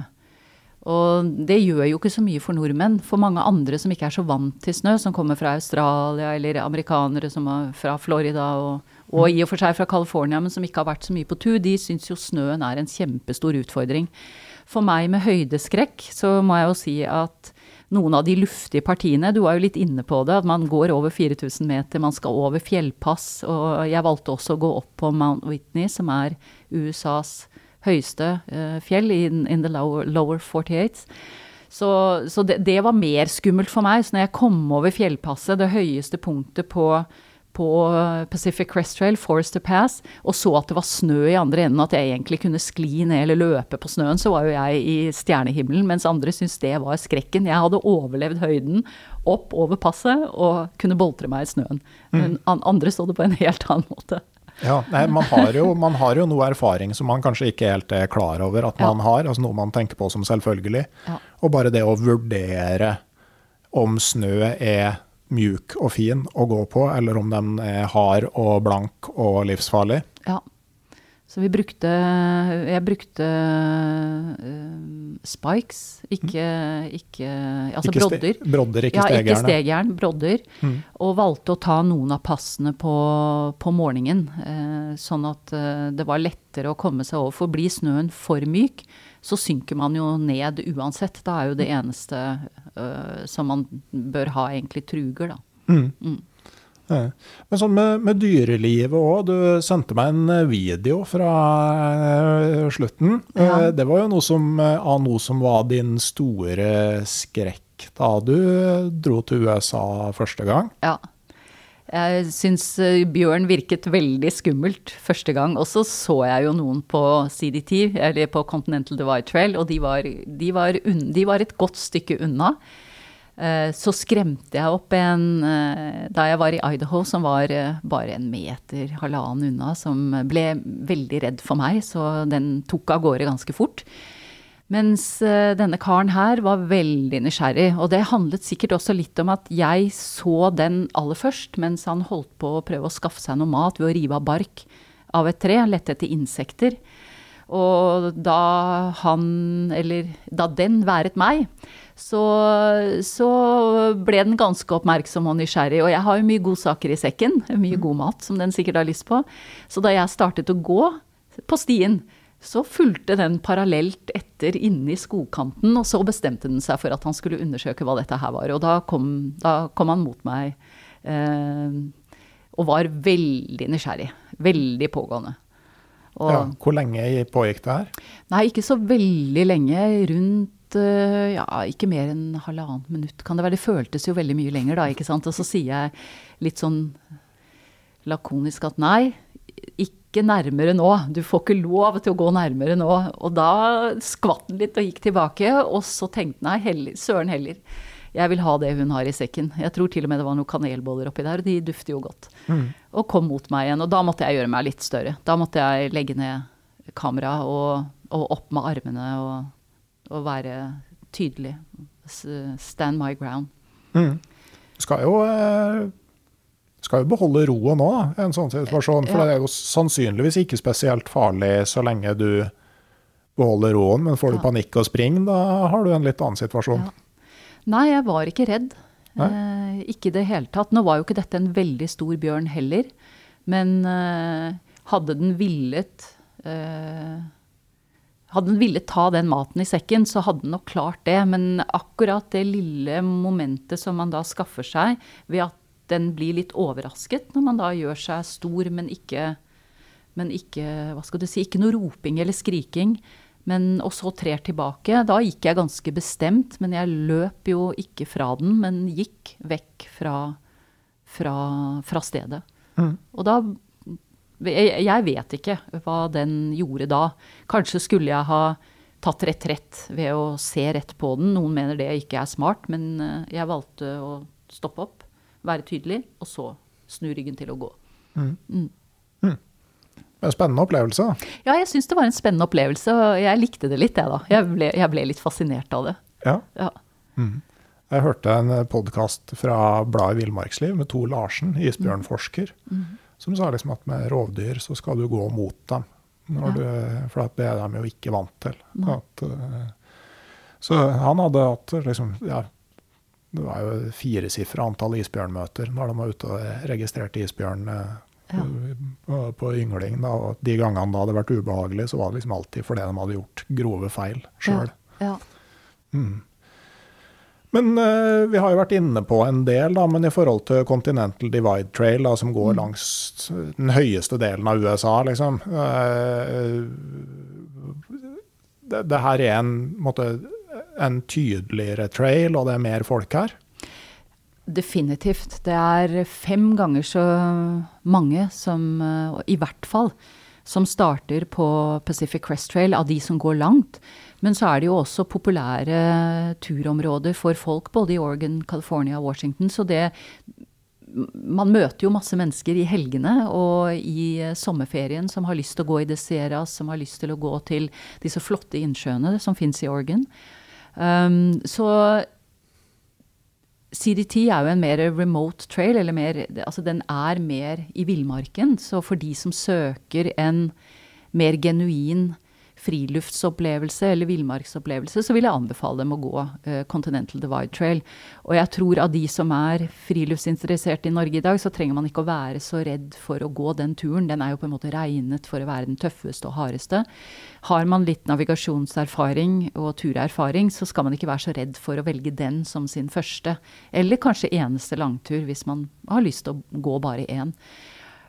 Og det gjør jo ikke så mye for nordmenn. For mange andre som ikke er så vant til snø, som kommer fra Australia eller amerikanere som er fra Florida og, og i og for seg fra California, men som ikke har vært så mye på tur, de syns jo snøen er en kjempestor utfordring. For meg med høydeskrekk så må jeg jo si at noen av de luftige partiene. Du var jo litt inne på det, at man går over 4000 meter, man skal over fjellpass. Og jeg valgte også å gå opp på Mount Whitney, som er USAs høyeste uh, fjell in, in, the lower, lower 48. Så, så det, det, var mer skummelt for meg. Så når jeg kom over fjellpasset, det høyeste punktet på på Pacific Crest Trail, Forester Pass, og så at det var snø i andre enden, at jeg egentlig kunne skli ned eller løpe på snøen, så var jo jeg i stjernehimmelen, mens andre syntes det var skrekken. Jeg hadde overlevd høyden opp over passet og kunne boltre meg i snøen. Men mm. andre så det på en helt annen måte. Ja, nei, man, har jo, man, har jo, noe erfaring som man kanskje ikke helt er klar over at man ja. har. altså Noe man tenker på som selvfølgelig. Ja. Og bare det å vurdere om snø er mjuk og fin å gå på, eller om den er hard og blank og livsfarlig. Ja. Så vi brukte Jeg brukte uh, spikes, ikke, ikke Altså ikke brodder. Brodder, ikke stegjern. Ja, ikke stegjern, brodder. Mm. Og valgte å ta noen av passene på, på morgenen. Uh, sånn at uh, det var lettere å komme seg over. For blir snøen for myk, så synker man jo ned uansett. Da er jo det eneste som man bør ha egentlig truger, da. Mm. Mm. Ja. Men sånn med, med dyrelivet òg. Du sendte meg en eh, video fra uh, slutten. Ja. Det var jo noe som, noe som var din store skrekk da du dro til USA første gang. Ja. Jeg syns bjørn virket veldig skummelt første gang. Og så så jeg jo noen på CDT, eller på Continental Divide Trail, og de var, de var, de var et godt stykke unna. Eh, så skremte jeg opp en eh, da jeg var i Idaho, som var eh, bare en meter, halvannen unna, som ble veldig redd for meg, så den tok av gårde ganske fort. Mens denne karen her var veldig nysgjerrig. Og det handlet sikkert også litt om at jeg så den aller først, mens han holdt på å prøve å skaffe seg noe mat ved å rive av bark av et tre, lette etter insekter. Og da han, eller da den været meg, så, så, ble den ganske oppmerksom og nysgjerrig. Og jeg har jo mye godsaker i sekken, mye god mat som den sikkert har lyst på. Så da jeg startet å gå på stien, så fulgte den parallelt etter inne i skogkanten, og så bestemte den seg for at han skulle undersøke hva dette her var. Og da kom, da kom han mot meg eh, og var veldig nysgjerrig. Veldig pågående. Og, ja, hvor lenge pågikk det her? Nei, ikke så veldig lenge. Rundt Eh, ja, ikke mer enn halvannet minutt, kan det være. Det føltes jo veldig mye lenger, da, ikke sant. Og så sier jeg litt sånn lakonisk at nei, ikke nærmere nå. Du får ikke lov til å gå nærmere nå. Og da skvatt den litt og gikk tilbake, og så tenkte nei, heller, søren heller. Jeg vil ha det hun har i sekken. Jeg tror til og med det var noen kanelboller oppi der, og de dufter jo godt. Mm. Og kom mot meg igjen. Og da måtte jeg gjøre meg litt større. Da måtte jeg legge ned kameraet og, og opp med armene og og være tydelig. Stand my ground. Mm. Skal jo eh, skal jo beholde roen nå, i en sånn situasjon. For ja. det er jo sannsynligvis ikke spesielt farlig så lenge du beholder roen. Men får du ja. panikk og springer, da har du en litt annen situasjon. Ja. Nei, jeg var ikke redd. Eh, ikke i det hele tatt. Nå var jo ikke dette en veldig stor bjørn heller. Men eh, hadde den villet eh, hadde den villet ta den maten i sekken, så hadde den nok klart det. Men akkurat det lille momentet som man da skaffer seg ved at den blir litt overrasket når man da gjør seg stor, men ikke, men ikke Hva skal du si? Ikke noe roping eller skriking. Men, og så trer tilbake. Da gikk jeg ganske bestemt, men jeg løp jo ikke fra den, men gikk vekk fra, fra, fra stedet. Mm. Og da jeg vet ikke hva den gjorde da. Kanskje skulle jeg ha tatt retrett ved å se rett på den. Noen mener det ikke er smart, men eh, jeg valgte å stoppe opp, være tydelig, og så snu ryggen til å gå. Mm. Mm. Mm. En spennende opplevelse? Ja, jeg syns det var en spennende opplevelse. Og jeg likte det litt, jeg da. Jeg ble, jeg ble litt fascinert av det. Ja. ja. Mm. Jeg hørte en podkast fra bladet Villmarksliv med Tor Larsen, isbjørnforsker. Mm som sa liksom at med rovdyr så skal du gå mot dem. Ja. Du, for det er de jo ikke vant til. At, uh, så han hadde hatt liksom ja, Det var jo firesifra antall isbjørnmøter når de var ute og registrerte isbjørn uh, ja. på, på, yngling. Da, og de gangene det hadde vært ubehagelig, så var det liksom alltid fordi de hadde gjort grove feil sjøl. Ja. Mm. Men uh, vi har jo vært inne på en del, da, men i forhold til Continental Divide Trail, da, som går mm. langs den høyeste delen av USA, liksom uh, det, det, her er en, måte, en tydeligere trail, og det er mer folk her? Definitivt. Det er fem ganger så mange som, uh, i hvert fall, som starter på Pacific Crest Trail, av de som går langt. Men så er det jo også populære turområder for folk både i Oregon, California og Washington. Så det Man møter jo masse mennesker i helgene og i sommerferien som har lyst til å gå i Deseras, som har lyst til å gå til disse flotte innsjøene som fins i Oregon. Um, så CDT er jo en mer remote trail, eller mer Altså den er mer i villmarken. Så for de som søker en mer genuin friluftsopplevelse eller villmarksopplevelse, så vil jeg anbefale dem å gå uh, Continental Divide Trail. Og jeg tror av de som er friluftsinteresserte i Norge i dag, så trenger man ikke å være så redd for å gå den turen. Den er jo på en måte regnet for å være den tøffeste og hardeste. Har man litt navigasjonserfaring og turerfaring, så skal man ikke være så redd for å velge den som sin første. Eller kanskje eneste langtur, hvis man har lyst til å gå bare én.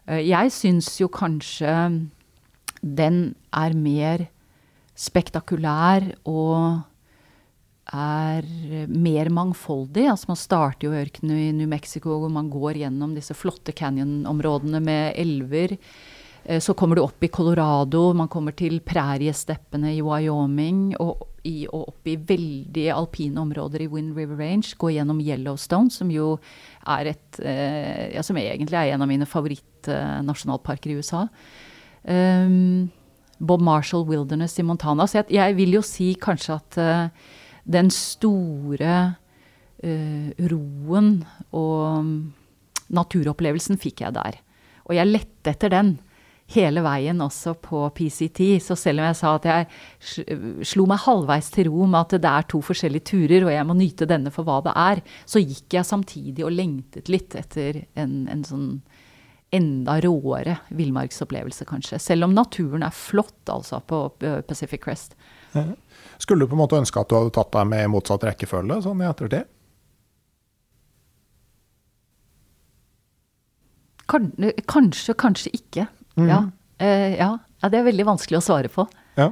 Uh, jeg syns jo kanskje den er mer spektakulær og er mer mangfoldig. Altså man starter jo i ørkenen i New Mexico, hvor man går gjennom disse flotte canyonområdene med elver. Eh, så kommer du opp i Colorado, man kommer til præriesteppene i Wyoming. Og, i, og opp i veldig alpine områder i Wind River Range. Gå gjennom Yellowstone, som jo er et eh, Ja, som egentlig er en av mine favorittnasjonalparker i USA. Um, Bob Marshall Wilderness i Montana. Så jeg, jeg vil jo si kanskje at uh, den store uh, roen og naturopplevelsen fikk jeg der. Og jeg lette etter den hele veien også på PCT. Så selv om jeg sa at jeg slo meg halvveis til ro med at det er to forskjellige turer, og jeg må nyte denne for hva det er, så gikk jeg samtidig og lengtet litt etter en, en sånn enda råere villmarksopplevelse, kanskje. Selv om naturen er flott, altså, på Pacific Crest. Skulle du på en måte ønske at du hadde tatt deg med i motsatt rekkefølge sånn i ettertid? Kanskje, kanskje ikke. Mm. Ja. Eh, ja. ja. Det er veldig vanskelig å svare på. Ja.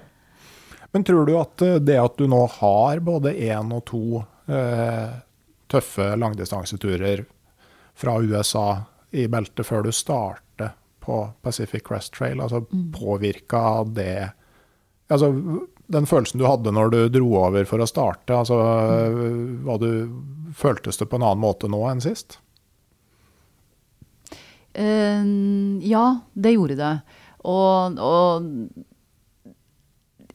Men tror du at eh, det at du nå har både én og to eh, tøffe langdistanseturer fra USA i beltet før du starter på Pacific Crest Trail, altså mm. påvirka det Altså den følelsen du hadde når du dro over for å starte, altså mm. hva du Føltes det på en annen måte nå enn sist? Uh, ja, det gjorde det. Og, og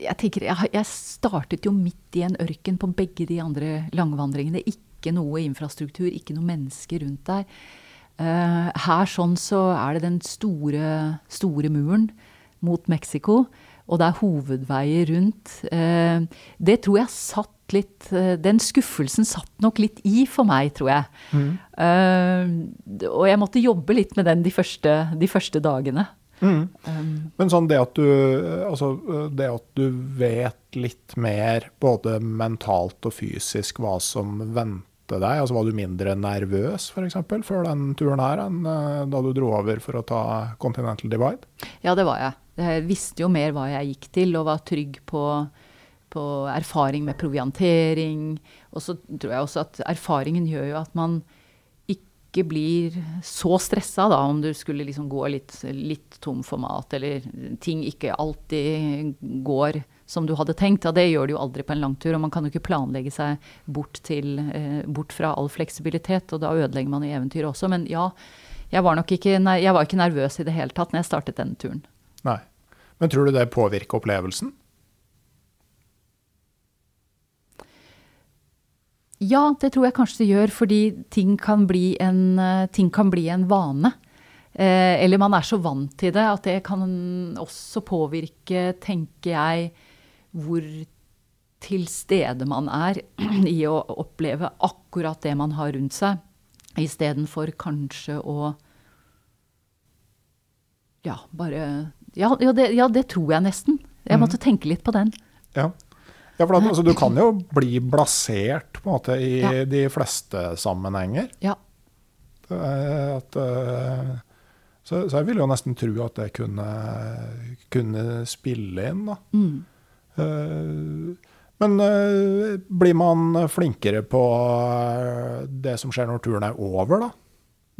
jeg tenker jeg, jeg, startet jo midt i en ørken på begge de andre langvandringene. Ikke noe infrastruktur, ikke noe mennesker rundt der. Uh, her sånn så er det den store, store muren mot Mexico, og det er hovedveier rundt. Uh, det tror jeg satt litt uh, Den skuffelsen satt nok litt i for meg, tror jeg. Mm. og jeg måtte jobbe litt med den de første, de første dagene. Mm. Men sånn det at, du, altså, det at du vet litt mer, både mentalt og fysisk, hva som venter deg? Altså Var du mindre nervøs for eksempel, før den turen her enn uh, da du dro over for å ta Continental Divide? Ja, det var jeg. Jeg visste jo mer hva jeg gikk til, og var trygg på, på erfaring med proviantering. Og så tror jeg også at erfaringen gjør jo at man ikke blir så stressa da, om du skulle liksom gå litt, litt tom for mat, eller ting ikke alltid går som du hadde tenkt. Ja, det gjør det jo aldri på en langtur. Og man kan jo ikke planlegge seg bort, til, eh, bort fra all fleksibilitet, og da ødelegger man jo eventyret også. Men ja, jeg var nok ikke, jeg var ikke nervøs i det hele tatt når jeg startet denne turen. Nei. Men tror du det påvirker opplevelsen? Ja, det tror jeg kanskje det gjør, fordi ting kan bli en, eh, ting kan bli en vane. Eh, eller man er så vant til det at det kan også påvirke, tenker jeg, hvor til stede man er <clears throat> i å oppleve akkurat det man har rundt seg, istedenfor kanskje å Ja, bare ja, ja, det, ja, det, tror jeg nesten. Jeg måtte mm. tenke litt på den. Ja, ja for da, altså, du kan jo bli blasert på en måte i ja. de fleste sammenhenger. Ja. At, uh, så, så, jeg vil jo nesten tro at det kunne, kunne spille inn, da. Mm. Eh, men eh, blir man flinkere på eh, det som skjer når turen er over, da?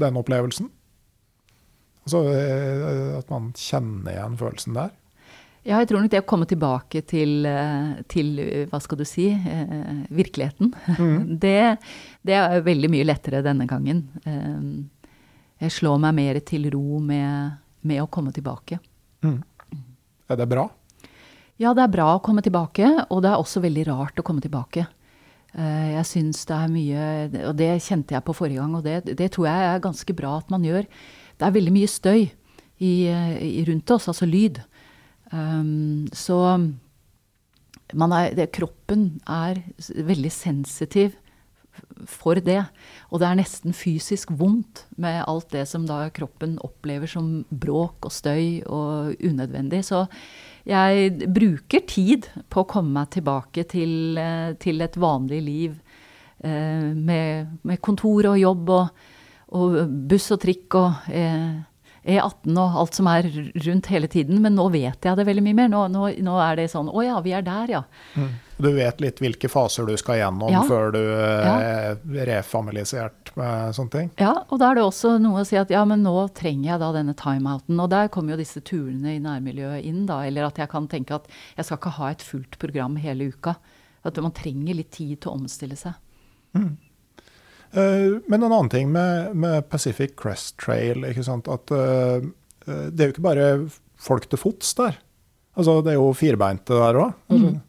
Den opplevelsen? Altså at man kjenner igjen følelsen der? Ja, jeg tror nok det å komme tilbake til, til hva skal du si, virkeligheten. Mm. <laughs> Det, det, er veldig mye lettere denne gangen. Jeg slår meg mer til ro med, med å komme tilbake. Mm. Er det bra? Ja, det er bra å komme tilbake, og det er også veldig rart å komme tilbake. Eh, jeg syns det er mye Og det kjente jeg på forrige gang, og det, det, tror jeg er ganske bra at man gjør. Det er veldig mye støy i, i rundt oss, altså lyd. Um, så er, det, Kroppen er veldig sensitiv for det. Og det er nesten fysisk vondt med alt det som da kroppen opplever som bråk og støy og unødvendig. Så jeg bruker tid på å komme meg tilbake til, eh, til et vanlig liv eh, med, med, kontor og jobb og, og buss og trikk og eh, E18 og alt som er rundt hele tiden. Men nå vet jeg det veldig mye mer. Nå, nå, nå er det sånn Å ja, vi er der, ja. Mm. Du vet litt hvilke faser du skal gjennom ja. før du er refamilisert med sånne ting? Ja, og da er det også noe å si at ja, men nå trenger jeg da denne timeouten. Og der kommer jo disse turene i nærmiljøet inn, da. Eller at jeg kan tenke at jeg skal ikke ha et fullt program hele uka. At man trenger litt tid til å omstille seg. Mm. Uh, men en annen ting med, med Pacific Crest Trail, at det er jo ikke bare folk til fots der. Altså, det er jo firbeinte der òg. Altså, mm.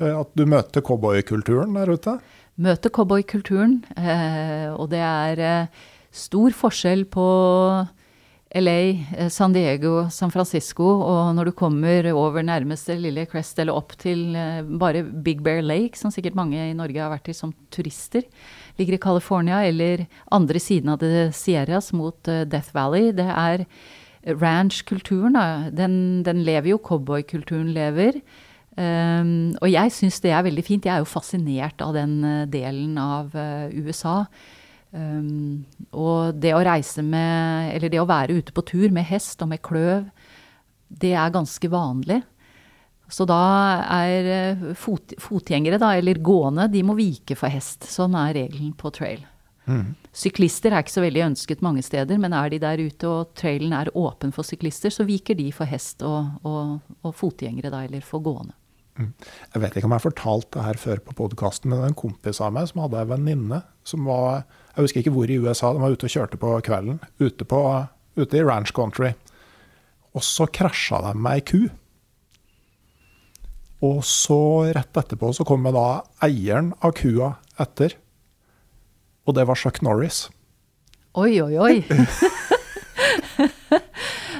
Uh, at du møter cowboykulturen der ute. Møter cowboykulturen, og det er stor forskjell på LA, San Diego, San Francisco, og når du kommer over nærmeste lille Crest eller opp til bare Big Bear Lake, som sikkert mange i Norge har vært i som turister, ligger i California, eller andre siden av The Sierras mot Death Valley. Det er ranch-kulturen. Den, den, lever jo, cowboykulturen lever. Um, og jeg syns det er veldig fint. Jeg er jo fascinert av den uh, delen av uh, USA. Um, og det å reise med Eller det å være ute på tur med hest og med kløv, det er ganske vanlig. Så da er eh, fot, fotgjengere, da, eller gående, de må vike for hest. Sånn er regelen på trail. Mm. Syklister er ikke så veldig ønsket mange steder, men er de der ute og trailen er åpen for syklister, så viker de for hest og, og, og fotgjengere, da, eller for gående. Mm. Jeg vet ikke om jeg har fortalt det her før på podkasten, men det var en kompis av meg som hadde en venninne som var Jeg husker ikke hvor i USA, de var ute og kjørte på kvelden. Ute, på, ute i ranch country. Og så krasja de med ei ku. Og så rett etterpå så kom da eieren av kua etter. Og det var Chuck Norris. Oi, oi, oi. <laughs>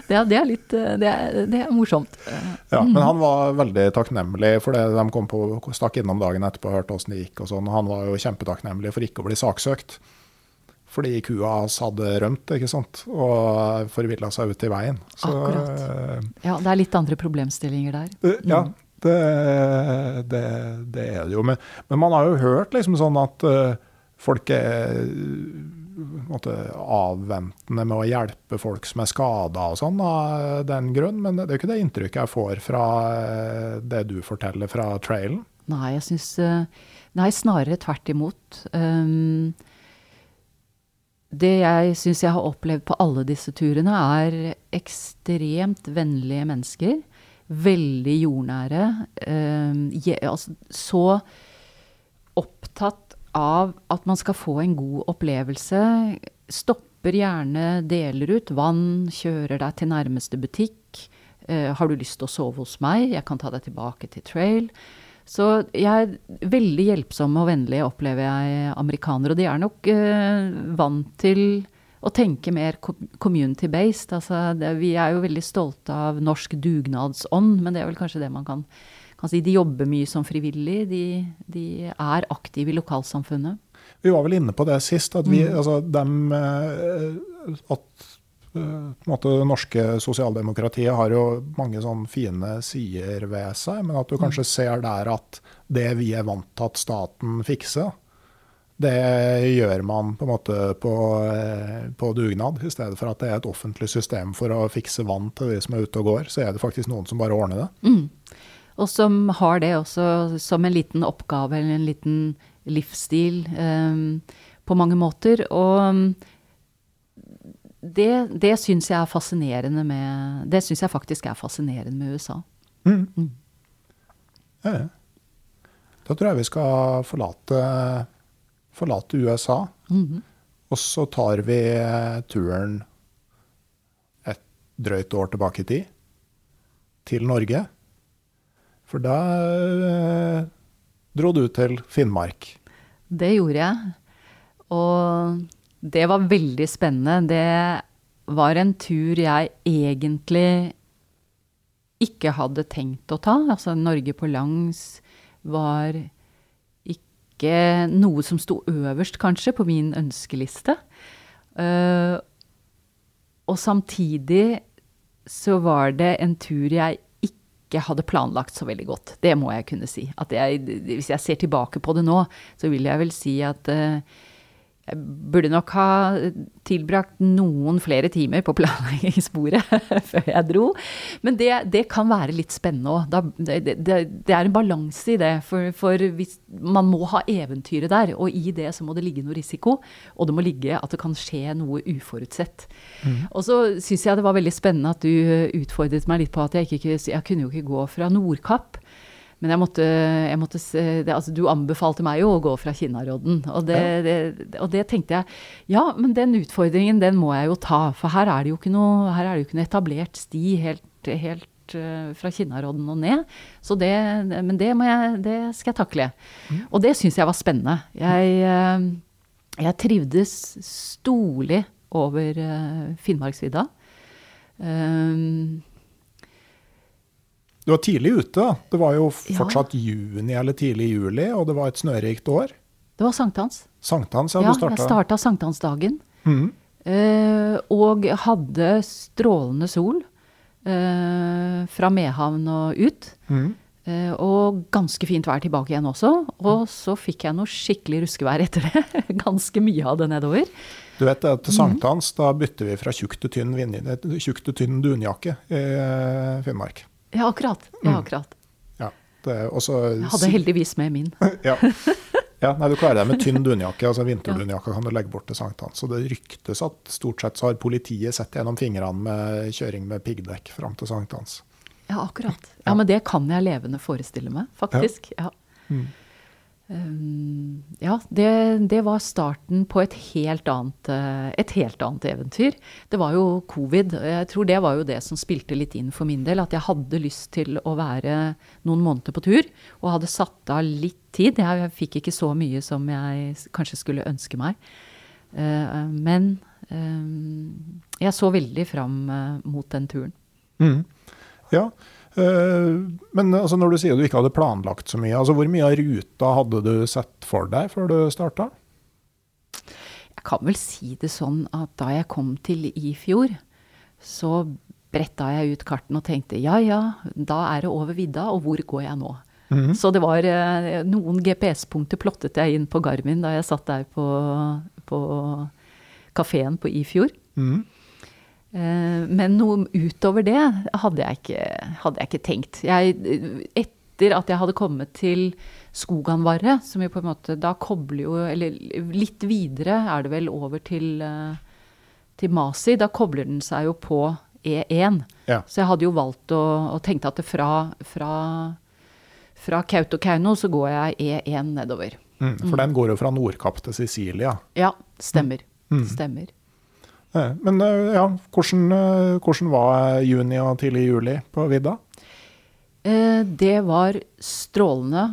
det, det, er litt det er, det er, morsomt. Ja, men han var veldig takknemlig for det. De kom på, stakk innom dagen etterpå og hørte åssen det gikk. og sånn. Han var jo kjempetakknemlig for ikke å bli saksøkt. Fordi kua hans hadde rømt ikke sant? og forvilla seg ut i veien. Så, Akkurat. Ja, det er litt andre problemstillinger der. Mm. ja, det, det, det, er det jo. Men, men, man har jo hørt liksom sånn at folk er måte, avventende med å hjelpe folk som er skada og sånn av den grunn. Men det er jo ikke det inntrykket jeg får fra uh, det du forteller fra trailen. Nei, jeg syns uh, Nei, snarere tvert imot. Um, det jeg syns jeg har opplevd på alle disse turene, er ekstremt vennlige mennesker veldig jordnære. Eh, altså, så opptatt av at man skal få en god opplevelse. Stopper gjerne, deler ut vann, kjører deg til nærmeste butikk. Eh, har du lyst til å sove hos meg? Jeg kan ta deg tilbake til trail. Så jeg er veldig hjelpsom og vennlig, opplever jeg amerikanere. Og de er nok eh, vant til å tenke mer community-based. Altså, vi er jo veldig stolte av norsk dugnadsånd, men det er vel kanskje det man kan, si. De jobber mye som frivillige. De, de, er aktive i lokalsamfunnet. Vi var vel inne på det sist, at, vi, mm. altså, dem, eh, at eh, måte, det norske sosialdemokratiet har jo mange sånn fine sider ved seg, men at du mm. kanskje ser der at det vi er vant til at staten fikser, det gjør man på en måte på, eh, på, dugnad, i stedet for at det er et offentlig system for å fikse vann til de som er ute og går. Så er det faktisk noen som bare ordner det. Mm. Og som har det også som en liten oppgave eller en liten livsstil um, på mange måter. Og det, det syns jeg er fascinerende med Det syns jeg faktisk er fascinerende med USA. Mm. Mm. Ja, ja. Da tror jeg vi skal forlate forlate USA. Mm -hmm. Og så tar vi turen et drøyt år tilbake i tid, til Norge. For da eh, dro du til Finnmark. Det gjorde jeg. Og det var veldig spennende. Det var en tur jeg egentlig ikke hadde tenkt å ta. Altså Norge på langs var ikke noe som sto øverst, kanskje, på min ønskeliste. Uh, og samtidig så var det en tur jeg ikke hadde planlagt så veldig godt. Det må jeg kunne si. Jeg, hvis jeg ser tilbake på det nå, så vil jeg vel si at uh, jeg burde nok ha tilbrakt noen flere timer på planleggingssporet <laughs> før jeg dro. Men det, det kan være litt spennende òg. Det, det, det, er en balanse i det. For, for hvis, man må ha eventyret der, og i det så må det ligge noe risiko. Og det må ligge at det kan skje noe uforutsett. Mm. Og så syns jeg det var veldig spennende at du utfordret meg litt på at jeg ikke jeg kunne jo ikke gå fra Nordkapp men jeg måtte, jeg måtte det, altså, Du anbefalte meg jo å gå fra Kinnarodden. Og det, og det, tenkte jeg Ja, men den utfordringen, den må jeg jo ta. For her er det jo ikke noe, her er det jo ikke noe etablert sti helt, helt uh, fra Kinnarodden og ned. Så det, men det, jeg, det skal jeg takle. Mm. Og det syns jeg var spennende. Jeg, uh, jeg trivdes storlig over uh, Finnmarksvidda. Um, du var tidlig ute. da. Det var jo fortsatt ja. juni eller tidlig juli, og det var et snørikt år. Det var sankthans. Sankthans, ja, ja du starta. Jeg starta sankthansdagen. Mm. Uh, og hadde strålende sol uh, fra Mehamn og ut. Mm. Uh, og ganske fint vær tilbake igjen også. Og så fikk jeg noe skikkelig ruskevær etter det. <laughs> ganske mye av det nedover. Du vet, Til sankthans da bytter vi fra tjukk til tynn, dunjakke i Finnmark. Ja, akkurat. Ja, mm. akkurat. Ja, også, jeg hadde heldigvis med min. <laughs> ja. ja. nei, Du klarer deg med tynn <laughs> dunjakke. altså Vinterdunjakke kan du legge bort til sankthans. Så det ryktes at stort sett så har politiet sett gjennom fingrene med kjøring med piggdekk fram til sankthans. Ja, akkurat. Ja, Men det kan jeg levende forestille meg, faktisk. Ja. Mm. Um, ja, det, det, var starten på et helt, annet, eh, et helt annet eventyr. Det var jo covid. Jeg tror det var jo det som spilte litt inn for min del. At jeg hadde lyst til å være noen måneder på tur. Og hadde satt av litt tid. Jeg fikk ikke så mye som jeg kanskje skulle ønske meg. Uh, men um, jeg så veldig fram uh, mot den turen. Mm. Ja, Eh, men altså, når du sier du ikke hadde planlagt så mye, altså, hvor mye av ruta hadde du sett for deg før du starta? Jeg kan vel si det sånn at da jeg kom til i fjor, så bretta jeg ut karten og tenkte ja ja, da er det over vidda, og hvor går jeg nå? Mm -hmm. Så det var eh, noen GPS-punkter plottet jeg inn på Garmin da jeg satt der på, på kafeen på Ifjord. Mm -hmm. Eh, men noe utover det hadde jeg ikke, hadde jeg ikke tenkt. Jeg, etter at jeg hadde kommet til Skoganvarre, som jo på en måte da kobler jo Eller litt videre er det vel over til, eh, til Masi. Da kobler den seg jo på E1. Ja. Så jeg hadde jo valgt å, og tenkte at fra, fra, fra Kautokeino så går jeg E1 nedover. Mm, for mm. den går jo fra Nordkapp til Sicilia? Ja, stemmer. Mm. Stemmer. Men eh, ja, hvordan, eh, hvordan, var juni og tidlig juli på vidda? Eh, det var strålende.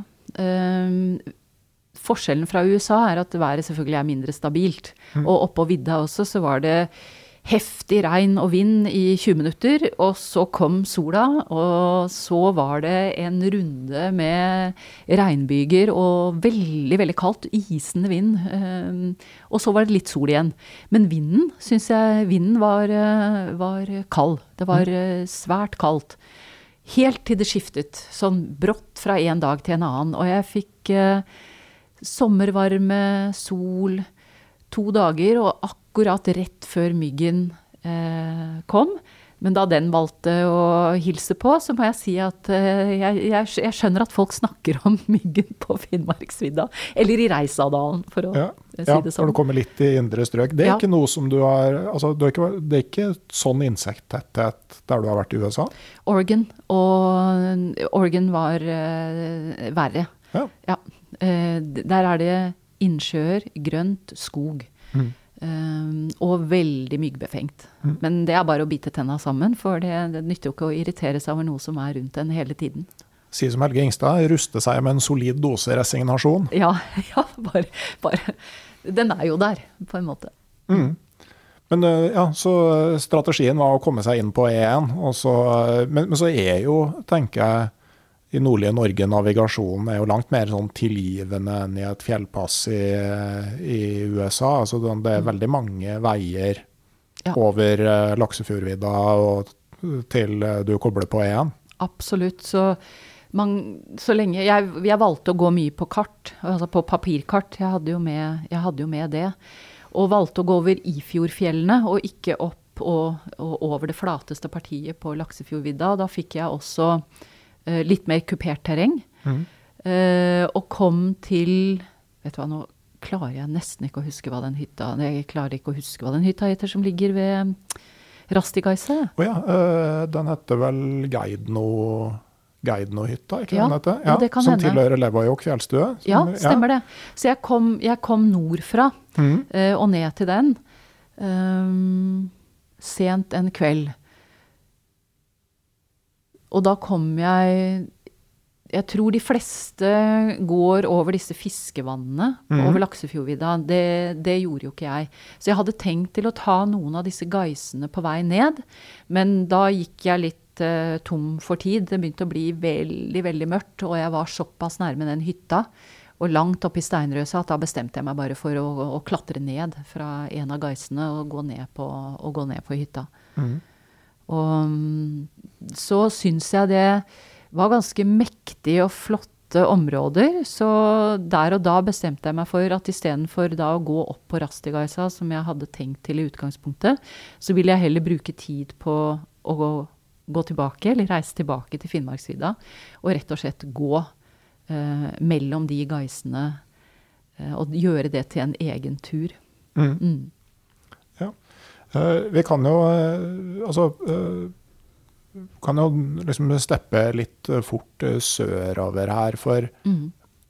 Forskjellen fra USA er at været selvfølgelig er mindre stabilt. Mm. Og oppå vidda også så var det heftig regn og vind i 20 minutter, og så kom sola. Og så var det en runde med regnbyger og veldig, veldig kaldt. Isende vind. Ehm, og så var det litt sol igjen. Men vinden syns jeg vinden var, eh, var, kald. Det var mm. eh, svært kaldt. Helt til det skiftet. Sånn brått fra en dag til en annen. Og jeg fikk eh, sommervarme, sol, to dager. og akkurat akkurat rett før myggen eh, kom. Men da den valgte å hilse på, så må jeg si at eh, jeg, jeg, jeg, skjønner at folk snakker om <laughs> myggen på Finnmarksvidda. Eller i Reisadalen, for å ja, si det sånn. Ja, Når du kommer litt i indre strøk. Det er ja. ikke noe som du har altså, Det er ikke, sånn insekttetthet der du har vært i USA? Oregon. Og Oregon var eh, verre. Ja. ja. Uh, der er det innsjøer, grønt, skog. Mm. Um, og veldig myggbefengt. Mm. Men det er bare å bite tenna sammen, for det, det, nytter jo ikke å irritere seg over noe som er rundt en hele tiden. Si som Helge Ingstad, ruste seg med en solid dose resignasjon. Ja, <laughs> ja bare, bare, Den er jo der, på en måte. Mm. Men eh, ja, så strategien var å komme seg inn på E1. Så, men, men, så er jo, tenker jeg, i nordlige Norge navigasjonen er jo langt mer sånn tilgivende enn i et fjellpass i, i USA. Altså det er veldig mange veier ja. over uh, Laksefjordvidda og til uh, du kobler på igjen. Absolutt. Så, man, så lenge jeg, jeg, valgte å gå mye på kart, altså på papirkart. Jeg hadde jo med, hadde jo med det. Og valgte å gå over Ifjordfjellene og ikke opp og, og, over det flateste partiet på Laksefjordvidda. Da fikk jeg også litt mer kupert terreng. Mm. Uh, og kom til Vet du hva, nå klarer jeg nesten ikke å huske hva den hytta Jeg klarer ikke å huske hva den hytta heter som ligger ved Rastigaiset. Å oh ja, den heter vel Geidno Geidnohytta, ikke ja, heter? Ja, det kan som hende. tilhører Levajok fjellstue? ja, stemmer ja. det. Så jeg kom, jeg kom nordfra mm. uh, og ned til den um, sent en kveld. Og da kom jeg Jeg tror de fleste går over disse fiskevannene mm. over Laksefjordvidda. Det, det, gjorde jo ikke jeg. Så jeg hadde tenkt til å ta noen av disse geisene på vei ned. Men da gikk jeg litt uh, tom for tid. Det begynte å bli veldig, veldig mørkt, og jeg var såpass nærme den hytta og langt oppe i steinrøsa at da bestemte jeg meg bare for å, å klatre ned fra en av geisene og gå ned på, gå ned på hytta. Mm. Og så syns jeg det var ganske mektige og flotte områder. Så der og da bestemte jeg meg for at istedenfor da å gå opp på Rastigaisa, som jeg hadde tenkt til i utgangspunktet, så ville jeg heller bruke tid på å gå, gå tilbake, eller reise tilbake til Finnmarksvidda, og rett og slett gå eh, mellom de geisene eh, og gjøre det til en egen tur. Mm. Mm. Uh, vi kan jo uh, altså uh, kan jo liksom steppe litt fort sørover her, for mm.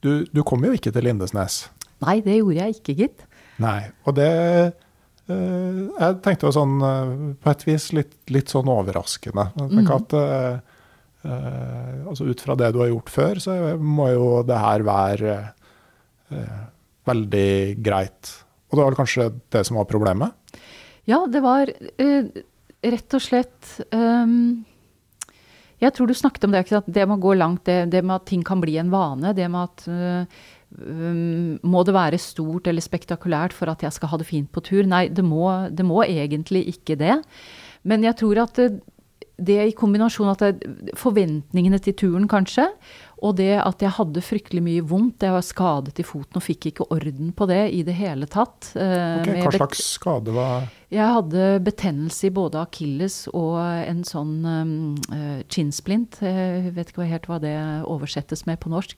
du, du, kom jo ikke til Lindesnes. Nei, det gjorde jeg ikke, gitt. Nei, og det Jeg tenkte jo sånn på et vis litt, litt sånn overraskende. Jeg tenker mm. at Uh, altså Ut fra det du har gjort før, så må jo det her være uh, veldig greit. Og det var kanskje det som var problemet? Ja, det var uh, rett og slett um, Jeg tror du snakket om det. Sant? Det med å gå langt, det, det, med at ting kan bli en vane. Det med at um, Må det være stort eller spektakulært for at jeg skal ha det fint på tur? Nei, det må, det må egentlig ikke det. Men jeg tror at det i kombinasjon at jeg, forventningene til turen, kanskje, og det at jeg hadde fryktelig mye vondt. Jeg var skadet i foten og fikk ikke orden på det i det hele tatt. Eh, okay, hva slags skade var Jeg hadde betennelse i både akilles og en sånn um, chinsplint. Jeg vet ikke helt hva det oversettes med på norsk.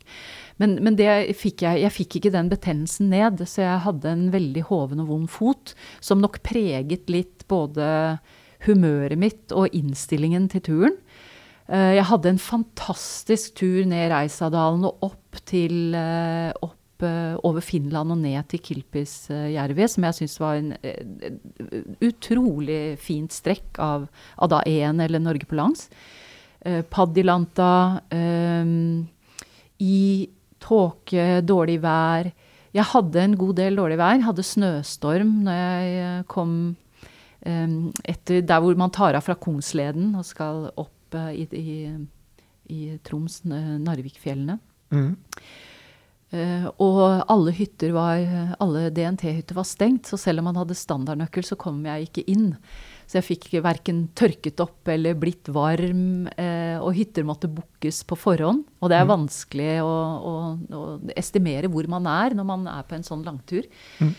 Men, men det fikk jeg, jeg fikk ikke den betennelsen ned, så jeg hadde en veldig hoven og vond fot, som nok preget litt både humøret mitt og innstillingen til turen. Eh, jeg hadde en fantastisk tur ned Reisadalen og opp til eh, opp eh, over Finland og ned til Kilpisjärvi, som jeg syns var en utrolig fint strekk av, av da én eller Norge på langs. Paddilanta, i tåke, dårlig vær. Jeg hadde en god del dårlig vær. Hadde snøstorm når jeg kom etter der hvor man tar av fra Kongsleden og skal opp uh, i, i, i, Troms, Narvikfjellene. Mm. Uh, og alle hytter var, alle DNT-hytter var stengt, så selv om man hadde standardnøkkel, så kom jeg ikke inn. Så jeg fikk verken tørket opp eller blitt varm, uh, og hytter måtte bookes på forhånd. Og det er mm. vanskelig å, å, å, estimere hvor man er når man er på en sånn langtur. Mm.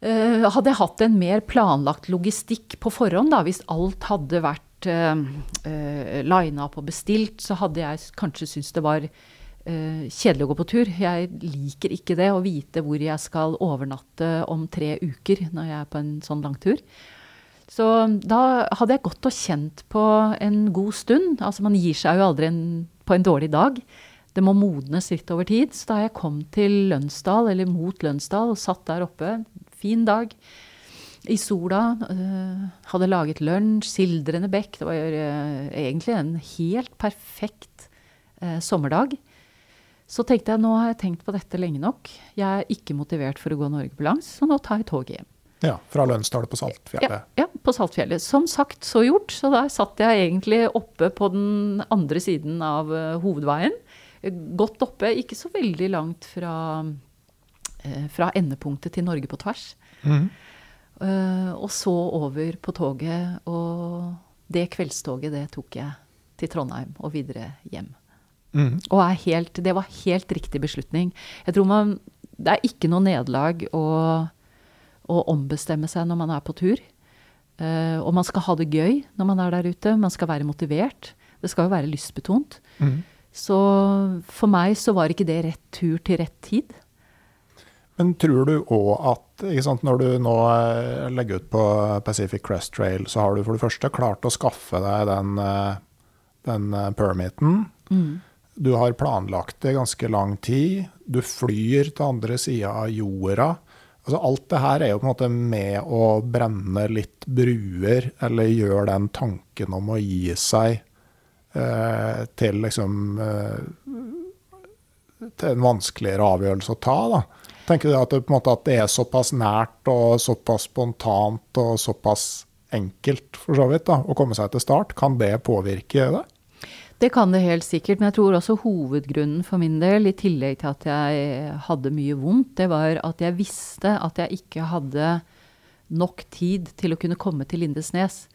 Uh, hadde jeg hatt en mer planlagt logistikk på forhånd, da, hvis alt hadde vært uh, uh, eh, lina opp og bestilt, så hadde jeg kanskje syntes det var uh, kjedelig å gå på tur. Jeg liker ikke det, å vite hvor jeg skal overnatte om tre uker når jeg er på en sånn lang tur. Så da hadde jeg gått og kjent på en god stund. Altså man gir seg jo aldri en, på en dårlig dag. Det må modnes litt over tid. Så da jeg kom til Lønsdal, eller mot Lønsdal, og satt der oppe, fin dag i sola. Uh, hadde laget lunsj, sildrende bekk. Det var uh, egentlig en helt perfekt uh, sommerdag. Så tenkte jeg nå har jeg tenkt på dette lenge nok. Jeg er ikke motivert for å gå Norge på langs, så nå tar jeg toget hjem. Ja, Fra Lønsdal på Saltfjellet. Ja, ja, på Saltfjellet. Som sagt, så gjort. Så der satt jeg egentlig oppe på den andre siden av hovedveien. Godt oppe, ikke så veldig langt fra, fra endepunktet til Norge på tvers. Mm. Uh, og så over på toget, og det kveldstoget, det tok jeg til Trondheim og videre hjem. Mm. Og helt, det var helt riktig beslutning. Jeg tror man Det er ikke noe nederlag å, å, ombestemme seg når man er på tur. Uh, og man skal ha det gøy når man er der ute. Man skal være motivert. Det skal jo være lystbetont. Mm. Så for meg så var ikke det rett tur til rett tid. Men tror du òg at sant, når du nå eh, legger ut på Pacific Crest Trail, så har du for det første klart å skaffe deg den, eh, den permiten. Mm. Du har planlagt det ganske lang tid. Du flyr til andre sida av jorda. Altså alt det her er jo på en måte med å brenne litt bruer, eller gjøre den tanken om å gi seg eh, til liksom eh, Til en vanskeligere avgjørelse å ta, da. Tenker du at det, måte, at det er såpass nært og såpass spontant og såpass enkelt for så vidt da, å komme seg til start? Kan det påvirke det? Det kan det helt sikkert, men jeg tror også hovedgrunnen for min del, i tillegg til at jeg hadde mye vondt, det var at jeg visste at jeg ikke hadde nok tid til å kunne komme til Lindesnes.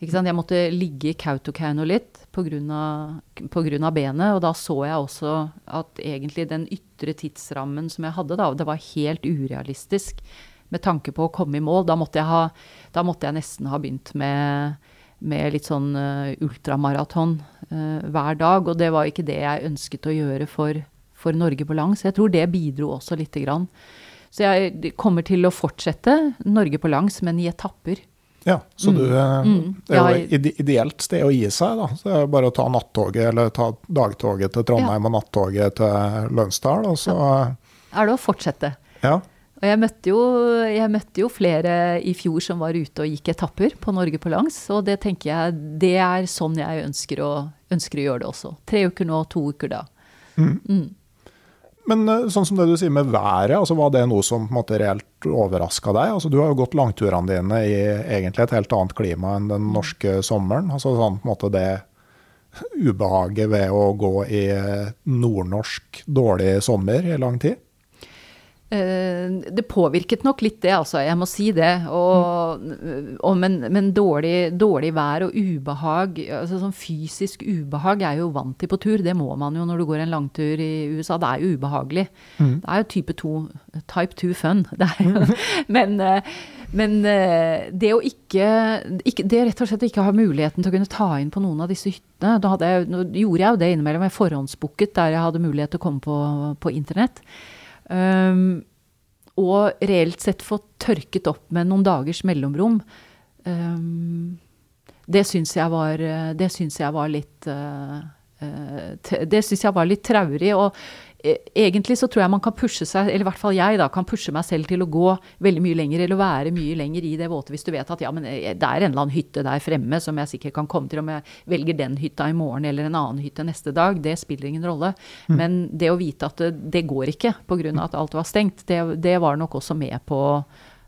Jeg måtte ligge i Kautokeino litt pga. benet, og da så jeg også at egentlig den ytre tidsrammen som jeg hadde, da, det var helt urealistisk med tanke på å komme i mål. Da måtte jeg, ha, da måtte jeg nesten ha begynt med med litt sånn uh, ultramaraton uh, hver dag. Og det var ikke det jeg ønsket å gjøre for, for Norge på langs. Jeg tror det bidro også lite grann. Så jeg kommer til å fortsette Norge på langs, men i etapper. Ja, så du, mm. mm. det er jo et ideelt sted å gi seg, da. Så det er bare å ta nattoget, eller ta dagtoget til Trondheim ja. og nattoget til Lønsdal, og så. Er det å fortsette. Ja. Og jeg møtte, jo, jeg møtte, jo, flere i fjor som var ute og gikk etapper på Norge på langs. Og det tenker jeg, det er sånn jeg ønsker å, ønsker å gjøre det også. Tre uker nå, to uker da. Mm. Mm. Men eh, sånn som det du sier med været, altså var det noe som på en måte reelt overraska deg? Altså, du har jo gått langturene dine i egentlig et helt annet klima enn den norske sommeren. Altså sånn på en måte det ubehaget ved å gå i nordnorsk dårlig sommer i lang tid? Eh, det påvirket nok litt det, altså. Jeg må si det. Og, og, men, men dårlig, dårlig, vær og ubehag, altså sånn fysisk ubehag, er jo vant til på tur. Det må man jo når du går en langtur i USA. Det er jo ubehagelig. Mm. Det er jo type 2, type 2 fun. <laughs> Jo, men, eh, men eh, det å ikke, ikke, Det rett og slett ikke ha muligheten til å kunne ta inn på noen av disse hyttene da jeg, gjorde jeg jo det innimellom. Jeg forhåndsbooket der jeg hadde mulighet til å komme på, på internett. Um, og reelt sett fått tørket opp med noen dagers mellomrom. Um, det syns jeg var, det syns jeg var litt uh, Det syns jeg var litt traurig. Og egentlig så tror jeg man kan pushe seg, eller i hvert fall jeg, da, kan pushe meg selv til å gå veldig mye lenger, eller være mye lenger i det våte hvis du vet at ja, men eh, det er en eller annen hytte der fremme som jeg sikkert kan komme til. Om jeg velger den hytta i morgen eller en annen hytte neste dag, det spiller ingen rolle. Mm. Men det å vite at det, det går ikke pga. at alt var stengt, det, det var nok også med på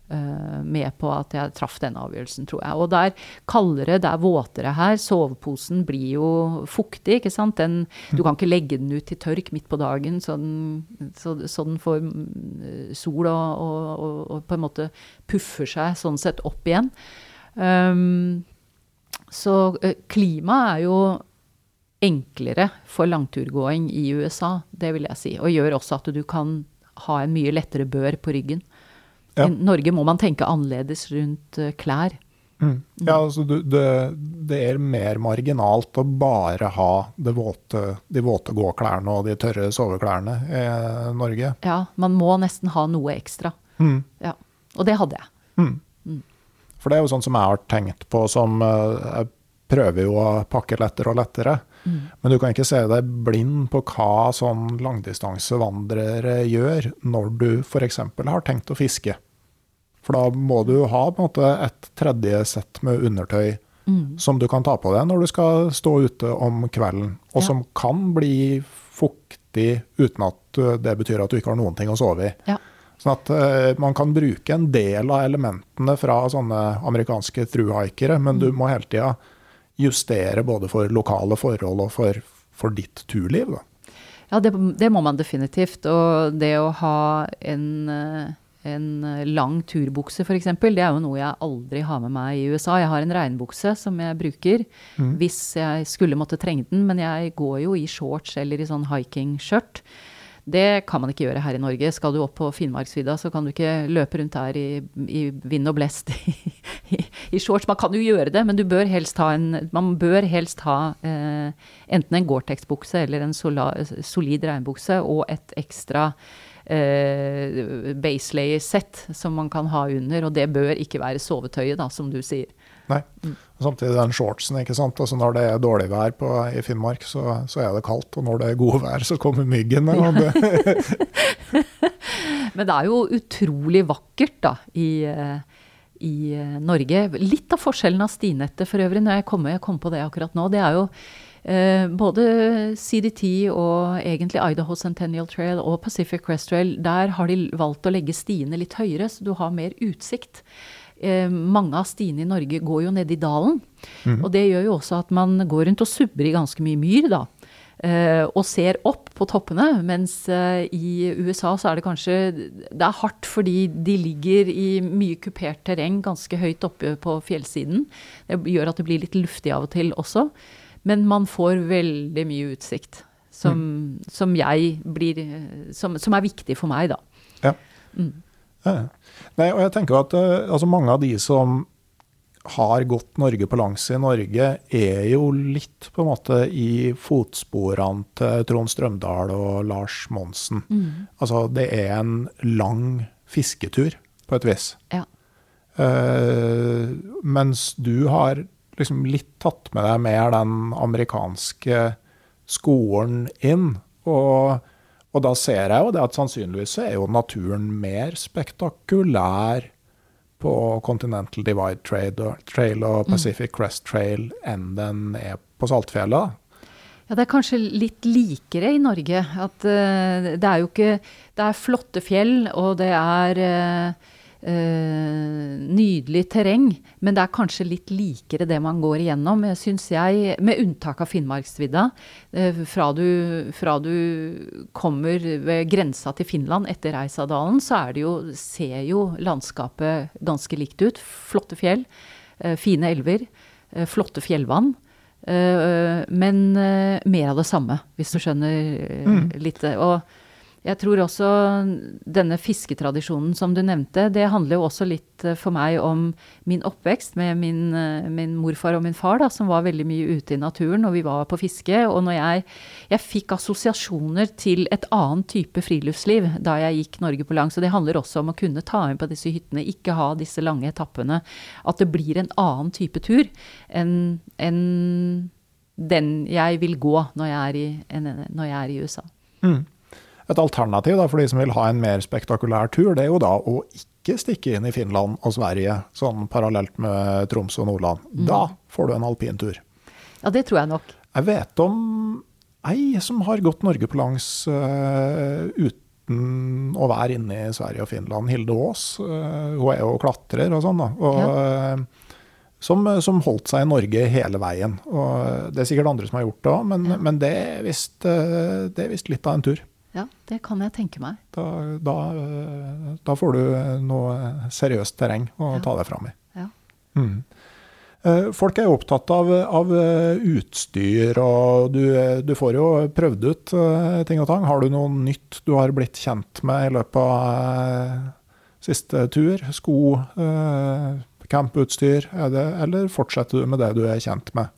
med på at jeg traff denne avgjørelsen, tror jeg. Og det er kaldere, det er våtere her. Soveposen blir jo fuktig, ikke sant. Den, du kan ikke legge den ut til tørk midt på dagen, så den, så, så den får mm, sol og, og, og, og, på en måte puffer seg sånn sett opp igjen. Um, så uh, klimaet er jo enklere for langturgåing i USA, det vil jeg si. Og gjør også at du kan ha en mye lettere bør på ryggen. Ja. I Norge må man tenke annerledes rundt uh, klær. Mm. Ja, altså du, det, det, er mer marginalt å bare ha våte, de våte gåklærne og de tørre soveklærne i Norge. Ja, man må nesten ha noe ekstra. Mm. Ja, og det hadde jeg. Mm. mm. For det er jo sånn som jeg har tenkt på som eh, Jeg prøver jo å pakke lettere og lettere. Mm. Men du kan ikke se deg blind på hva sånn langdistansevandrere gjør når du f.eks. har tenkt å fiske. For da må du ha måte, et tredje sett med undertøy mm. som du kan ta på deg når du skal stå ute om kvelden, og ja. som kan bli fuktig uten at det betyr at du ikke har noen ting å sove i. Ja. Sånn at uh, man kan bruke en del av elementene fra sånne amerikanske thru-hikere, men du må hele tida justere både for lokale forhold og for, for ditt turliv. Da. Ja, det, det, må man definitivt. Og det å ha en, en lang turbukse f.eks., det er jo noe jeg aldri har med meg i USA. Jeg har en regnbukse som jeg bruker mm. hvis jeg skulle måtte trenge den, men jeg går jo i shorts eller i sånn hikingskjørt. Det kan man ikke gjøre her i Norge. Skal du opp på Finnmarksvidda, så kan du ikke løpe rundt her i, i vind og blest i, i, i, shorts. Man kan jo gjøre det, men bør ha en, man bør helst ha eh, enten en Gore-Tex-bukse eller en sola, solid regnbukse og et ekstra eh, baselayer-sett som man kan ha under. Og det bør ikke være sovetøyet, da, som du sier. Nei. Samtidig den shortsen. ikke sant? Altså Når det er dårlig vær på, i Finnmark, så, så, er det kaldt. Og når det er gode vær, så kommer myggene. <laughs> Men det er jo utrolig vakkert da, i, i Norge. Litt av forskjellen av stinettet for øvrig, når jeg kom, jeg kom på det akkurat nå, det er jo Eh, både CDT og egentlig Idaho Centennial Trail og Pacific Crest Trail, der har de valgt å legge stiene litt høyere, så du har mer utsikt eh, mange av stiene i Norge går jo ned i dalen. Mm. Og det gjør jo også at man går rundt og subber i ganske mye myr, da. Eh, og ser opp på toppene. Mens eh, i USA så er det kanskje Det er hardt fordi de ligger i mye kupert terreng ganske høyt oppe på fjellsiden. Det gjør at det blir litt luftig av og til også. Men man får veldig mye utsikt. Som, mm. som jeg blir som, som, er viktig for meg, da. Ja. Mm. Nei, og jeg tenker at uh, altså mange av de som har gått Norge på langs i Norge, er jo litt på en måte i fotsporene til Trond Strømdal og Lars Monsen. Mm. Altså det er en lang fisketur, på et vis. Ja. Uh, mens du har liksom litt tatt med deg mer den amerikanske skolen inn. Og og da ser jeg jo det at sannsynligvis er jo naturen mer spektakulær på Continental Divide Trail og mm. Pacific. Crest Trail enn den er på Saltfjellet. Ja, det er kanskje litt likere i Norge. At uh, det er jo ikke Det er flotte fjell, og det er uh, Uh, nydelig terreng, men det er kanskje litt likere det man går igjennom, syns jeg, med unntak av Finnmarksvidda. Uh, fra, fra, du kommer ved grensa til Finland etter Reisadalen, så er det jo, ser jo landskapet ganske likt ut. Flotte fjell, uh, fine elver, flotte fjellvann. men mer av det samme, hvis du skjønner mm. litt. Og jeg tror også denne fisketradisjonen som du nevnte, det handler jo også litt eh, for meg om min oppvekst med min, eh, min morfar og min far, da, som var veldig mye ute i naturen, og vi var på fiske. Og når jeg, jeg fikk assosiasjoner til et annet type friluftsliv da jeg gikk Norge på langs. Og det handler også om å kunne ta inn på disse hyttene, ikke ha disse lange etappene. At det blir en annen type tur enn en den jeg vil gå når jeg er i, når jeg er i USA. Mm. Et alternativ da, for de som vil ha en mer spektakulær tur, det er jo da å ikke stikke inn i Finland og Sverige sånn parallelt med Troms og Nordland. Mm. Da får du en alpintur. Ja, det tror jeg nok. Jeg vet om ei som har gått Norge på langs uh, uten å være inne i Sverige og Finland. Hilde Aas. Uh, hun er jo klatrer og sånn, da. Og, ja. uh, som, som, holdt seg i Norge hele veien. Og det er sikkert andre som har gjort det òg, men, ja. men, det er visst litt av en tur. Ja, det kan jeg tenke meg. Da, da, da får du noe seriøst terreng å ja. ta deg fram i. Ja. Mm. Eh, folk er opptatt av, av eh, utstyr, og du, du, får jo prøvd ut eh, ting og tang. Har du noe nytt du har blitt kjent med i løpet av siste tur? Sko, camputstyr, eller fortsetter du med det du er kjent med?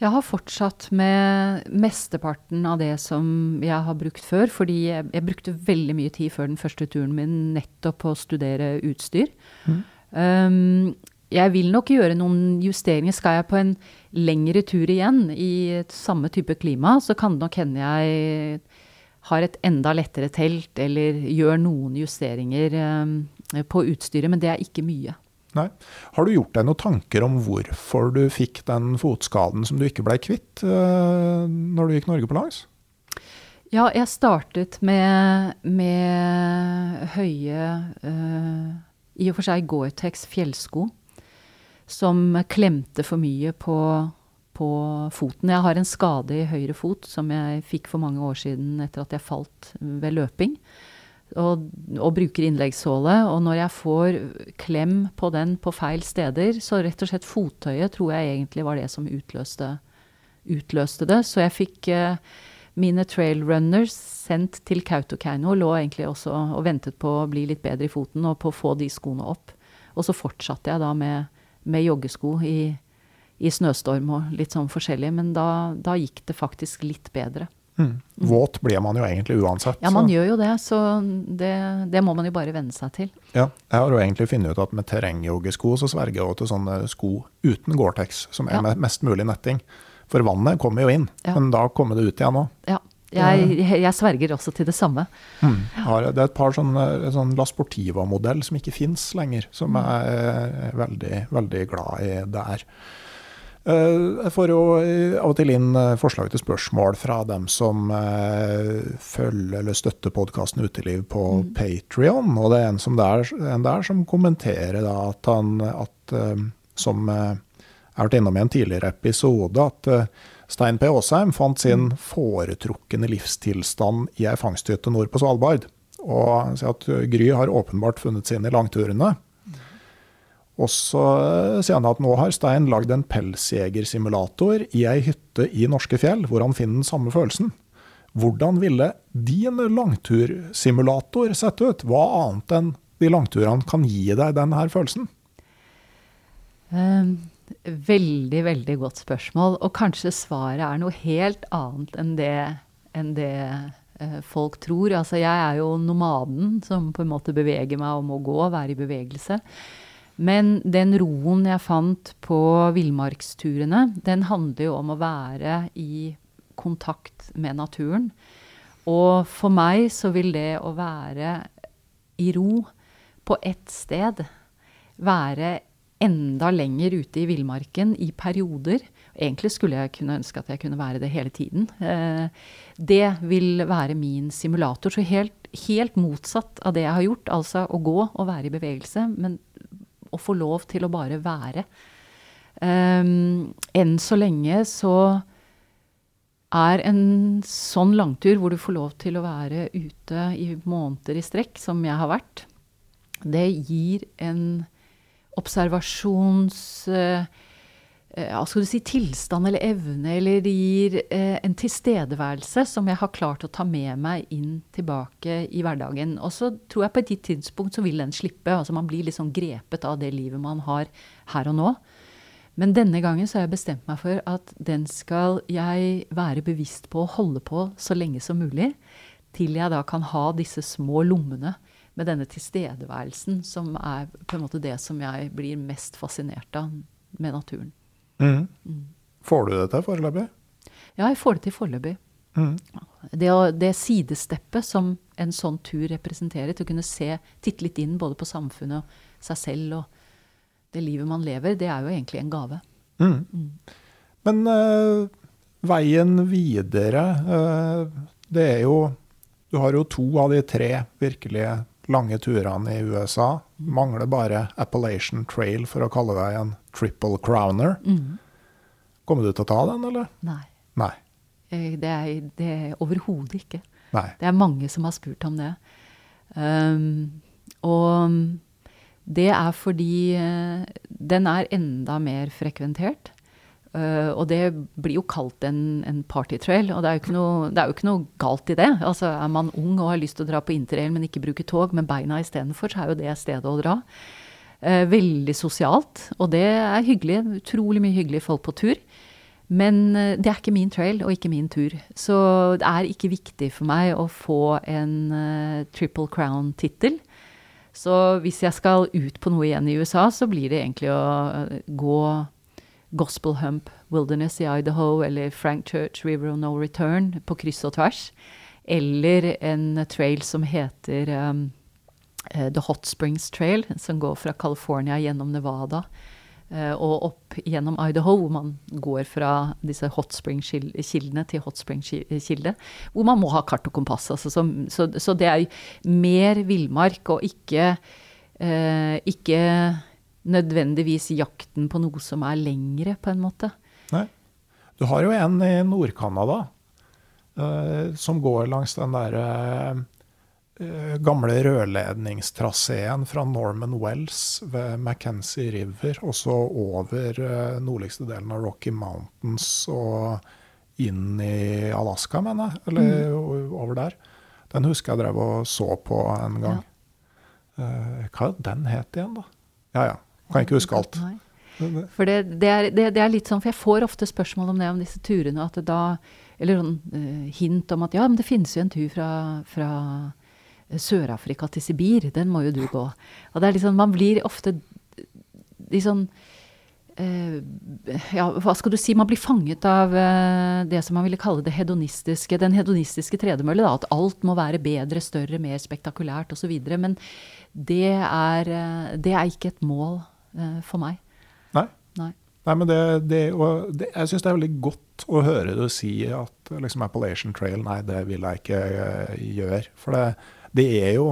Jeg har fortsatt med mesteparten av det som jeg har brukt før. Fordi jeg, jeg brukte veldig mye tid før den første turen min nettopp på å studere utstyr. Mm. Um, jeg vil nok gjøre noen justeringer. Skal jeg på en lengre tur igjen i et samme type klima, så kan det nok hende jeg har et enda lettere telt, eller gjør noen justeringer um, på utstyret. Men det er ikke mye. Nei. Har du gjort deg noen tanker om hvorfor du fikk den fotskaden som du ikke ble kvitt uh, når du gikk Norge på langs? Ja, jeg startet med, med høye uh, I og for seg Gore-Tex fjellsko som klemte for mye på, på, foten. Jeg har en skade i høyre fot som jeg fikk for mange år siden etter at jeg falt ved løping. Og, og bruker innleggssåle. Og når jeg får klem på den på feil steder, så rett og slett fottøyet tror jeg egentlig var det som utløste, utløste det. Så jeg fikk eh, mine trailrunners sendt til Kautokeino. Lå egentlig også og ventet på å bli litt bedre i foten og på å få de skoene opp. Og så fortsatte jeg da med, med joggesko i, i, snøstorm og litt sånn forskjellig. Men da, da gikk det faktisk litt bedre. Mm. Våt blir man jo egentlig uansett. Ja, man så. gjør jo det. Så det, det, må man jo bare venne seg til. Ja, jeg har jo egentlig funnet ut at med terrengjoggesko så sverger jeg til sånne sko uten Gore-Tex, som er ja. med mest mulig netting. For vannet kommer jo inn, ja. men da kommer det ut igjen òg. Ja. Jeg, jeg, sverger også til det samme. Mm. Det er et par sånne, sånn La Sportiva-modell som ikke fins lenger, som mm. jeg er veldig, veldig glad i der. Eh, jeg får jo av og til inn eh, forslag til spørsmål fra dem som eh, følger eller støtter podkasten Uteliv på mm. Patrion. Og det er en, som der, en der som kommenterer at han at, som jeg har vært innom i en tidligere episode at Stein P. Aasheim fant sin mm. foretrukne livstilstand i ei fangsthytte nord på Svalbard. Og han sier at Gry har åpenbart funnet sin i langturene. Og så eh, sier han at nå har Stein lagd en pelsjegersimulator i ei hytte i norske fjell, hvor han finner den samme følelsen. Hvordan ville din langtursimulator sett ut? Hva annet enn de langturene kan gi deg denne følelsen? Um, Veldig, veldig godt spørsmål. Og kanskje svaret er noe helt annet enn det, enn det eh, folk tror. Altså, jeg er jo nomaden som på en måte beveger meg og må gå, være i bevegelse. Men den roen jeg fant på villmarksturene, den handler jo om å være i kontakt med naturen. Og for meg så vil det å være i ro på ett sted være enda lenger ute i villmarken i perioder. Egentlig skulle jeg kunne ønske at jeg kunne være det hele tiden. Eh, det vil være min simulator. Så helt, helt, motsatt av det jeg har gjort, altså å gå og være i bevegelse, men å få lov til å bare være. Um, enn så lenge så er en sånn langtur hvor du får lov til å være ute i måneder i strekk, som jeg har vært, det gir en observasjons... Eh, ja, skal du si tilstand eller evne, eller det gir eh, en tilstedeværelse som jeg har klart å ta med meg inn tilbake i hverdagen. Og så tror jeg på et gitt tidspunkt så vil den slippe. altså Man blir liksom grepet av det livet man har her og nå. Men denne gangen så har jeg bestemt meg for at den skal jeg være bevisst på å holde på så lenge som mulig. Til jeg da kan ha disse små lommene med denne tilstedeværelsen, som er på en måte det som jeg blir mest fascinert av med naturen. Mm. Mm. Får du det til foreløpig? Ja, jeg får det til foreløpig. Mm. Det, det sidesteppet som en sånn tur representerer, til å kunne se, titte litt inn både på samfunnet og seg selv og det livet man lever, det er jo egentlig en gave. Mm. Mm. Men uh, veien videre, uh, det er jo Du har jo to av de tre virkelige lange turene i USA. Mangler bare Appalachian Trail for å kalle deg en triple crowner. Mm. Kommer du til å ta den, eller? Nei. Nei. Eh, det er, det er overhodet ikke. Nei. Det er mange som har spurt om det. Um, og det er fordi uh, den er enda mer frekventert. Uh, og det blir jo kalt en, en partytrail, og det er, noe, det er jo ikke noe galt i det. Altså Er man ung og har lyst til å dra på interrail, men ikke bruke tog, med beina istedenfor, så er jo det stedet å dra. Uh, veldig sosialt, og det er hyggelig. Utrolig mye hyggelige folk på tur. Men uh, det er ikke min trail og ikke min tur. Så det er ikke viktig for meg å få en Triple Crown-tittel. Så hvis jeg skal ut på noe igjen i USA, så blir det egentlig å gå Gospel Hump Wilderness i Idaho eller Frank Church River of No Return på kryss og tvers. Eller en trail som heter um, uh, The Hot Springs Trail, som går fra California gjennom Nevada uh, og opp gjennom Idaho, hvor man går fra disse hot spring-kildene til hot spring-kilde. Hvor man må ha kart og kompass. Altså, så, så, så, det er mer villmark og ikke, uh, ikke nødvendigvis jakten på noe som er lengre, på en måte. Nei. Du har jo en i Nord-Canada eh, som går langs den derre eh, Eh, gamle rørledningstraseen fra Norman Wells ved McKenzie River, og så over uh, nordligste delen av Rocky Mountains og inn i Alaska, mener jeg. Eller mm. over der. Den husker jeg drev og så på en gang. Ja. Uh, hva er den het igjen, da? Ja ja, kan ikke huske alt. For det, det, er, det, det, er, litt sånn, for jeg får ofte spørsmål om det, om disse turene. at det da, Eller sånn uh, hint om at ja, men det finnes jo en tur fra, fra Sør-Afrika til Sibir, den må jo du gå. Og det er liksom, Man blir ofte litt sånn Ja, hva skal du si? Man blir fanget av eh, det som man ville kalle det hedonistiske, den hedonistiske tredemølle. At alt må være bedre, større, mer spektakulært osv. Men det er, eh, det er ikke et mål eh, for meg. Nei. Nei. Nei, men det, det, det, Jeg syns det er veldig godt å høre du si at liksom Appalachian Trail, nei, det vil jeg ikke uh, gjøre. For det, det er jo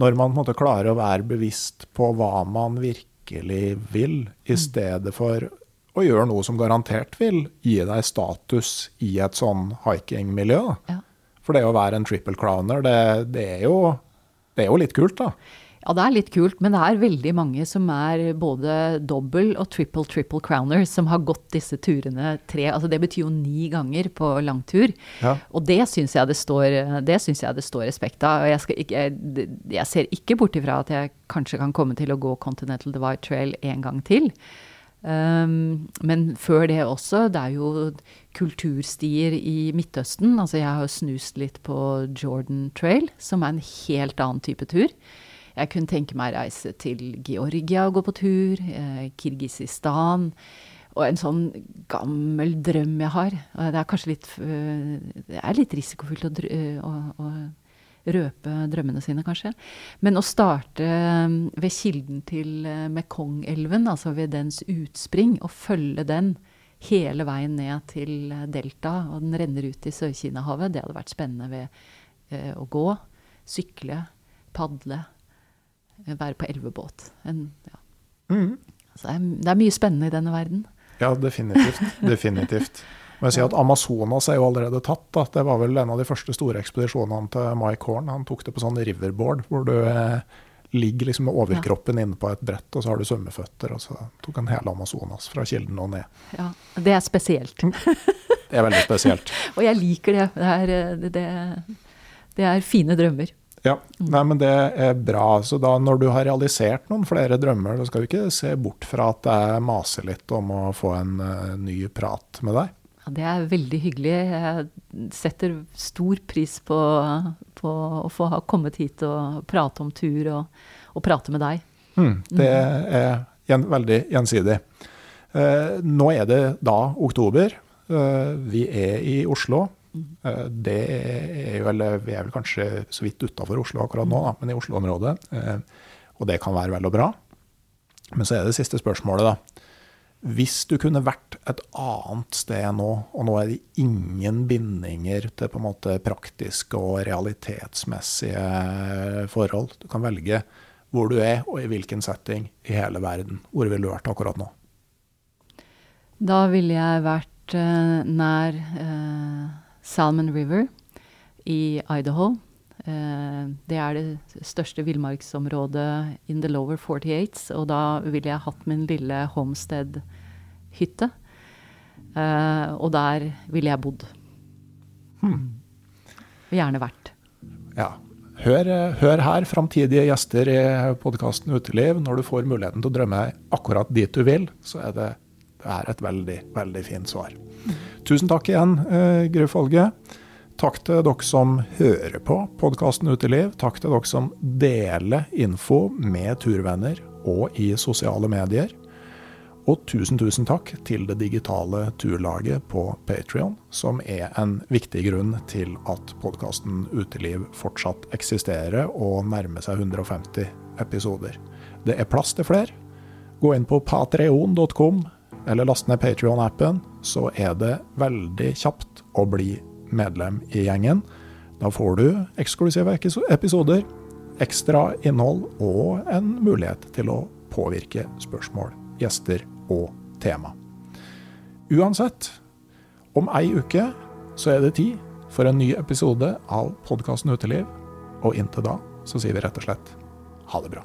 når man på en måte klarer å være bevisst på hva man virkelig vil, i mm. stedet for å gjøre noe som garantert vil gi deg status i et sånn hikingmiljø. Ja. For det å være en triple crowner, det, det, er jo, det er jo litt kult, da. Ja, det er litt kult, men det er veldig mange som er både dobbel og triple triple crowner, som har gått disse turene tre Altså det betyr jo ni ganger på langtur. Ja. Og det syns jeg, jeg, det står respekt av. Og jeg, skal, jeg, jeg ser ikke bort ifra at jeg kanskje kan komme til å gå Continental Divide Trail en gang til. Um, men før det også, det er jo kulturstier i Midtøsten. Altså jeg har snust litt på Jordan Trail, som er en helt annen type tur. Jeg kunne tenke meg å reise til Georgia og gå på tur. Eh, Kirgisistan. Og en sånn gammel drøm jeg har. Det er kanskje litt, det er litt risikofylt å, å, å, røpe drømmene sine, kanskje. Men å starte um, ved kilden til uh, Mekong-elven, altså ved dens utspring, og følge den hele veien ned til delta, og den renner ut i Sør-Kina-havet, det hadde vært spennende ved å gå, sykle, padle være på elvebåt. En, ja. mm. Så det er, det er, mye spennende i denne verden. Ja, definitivt. <laughs> definitivt. Men jeg sier at Amazonas er jo allerede tatt. Da. Det var vel en av de første store ekspedisjonene til Mike Horn. Han tok det på sånn riverboard, hvor du eh, ligger liksom med overkroppen ja. inne på et brett, og så har du svømmeføtter. Og så tok han hele Amazonas fra kilden og ned. Ja, Det er spesielt. det er veldig spesielt. <laughs> og jeg liker det. Det er, eh, det, det er fine drømmer. Ja, nei, men det er bra. Så da når du har realisert noen flere drømmer, da skal du ikke se bort fra at jeg maser litt om å få en uh, ny prat med deg. Ja, det er veldig hyggelig. Jeg setter stor pris på, på å få ha kommet hit og prate om tur og, og prate med deg. Mm, det er gjen, veldig gjensidig. Uh, nå er det da oktober. Uh, vi er i Oslo. Eh, det er eller Vi er vel kanskje så vidt utafor Oslo akkurat nå, da, men i Oslo-området. Eh, og det kan være vel og bra. Men så er det siste spørsmålet, da. Hvis du kunne vært et annet sted nå, og nå er det ingen bindinger til på en måte praktiske og realitetsmessige forhold Du kan velge hvor du er, og i hvilken setting i hele verden. Hvor ville du vært akkurat nå? Da ville jeg vært uh, nær Salmon River i Idaho. Uh, det er det største villmarksområdet in the lower 48, og da ville jeg hatt min lille homestead-hytte. Uh, og der ville jeg bodd. Hmm. Gjerne vært. Ja. Hør, hør her, framtidige gjester i podkasten Uteliv. Når du får muligheten til å drømme akkurat dit du vil, så er det, det er et veldig, veldig fint svar. Tusen takk igjen, eh, Gru Folge. Takk til dere som hører på podkasten Uteliv. Takk til dere som deler info med turvenner og i sosiale medier. Og tusen, tusen takk til det digitale turlaget på Patrion, som er en viktig grunn til at podkasten Uteliv fortsatt eksisterer og nærmer seg 150 episoder. Det er plass til flere, gå inn på patreon.com, eller laste ned Patrion-appen, så er det veldig kjapt å bli medlem i gjengen. Da får du eksklusive episoder, ekstra innhold og en mulighet til å påvirke spørsmål, gjester og tema. Uansett, om ei uke så er det tid for en ny episode av podkasten Uteliv, og inntil da så sier vi rett og slett ha det bra.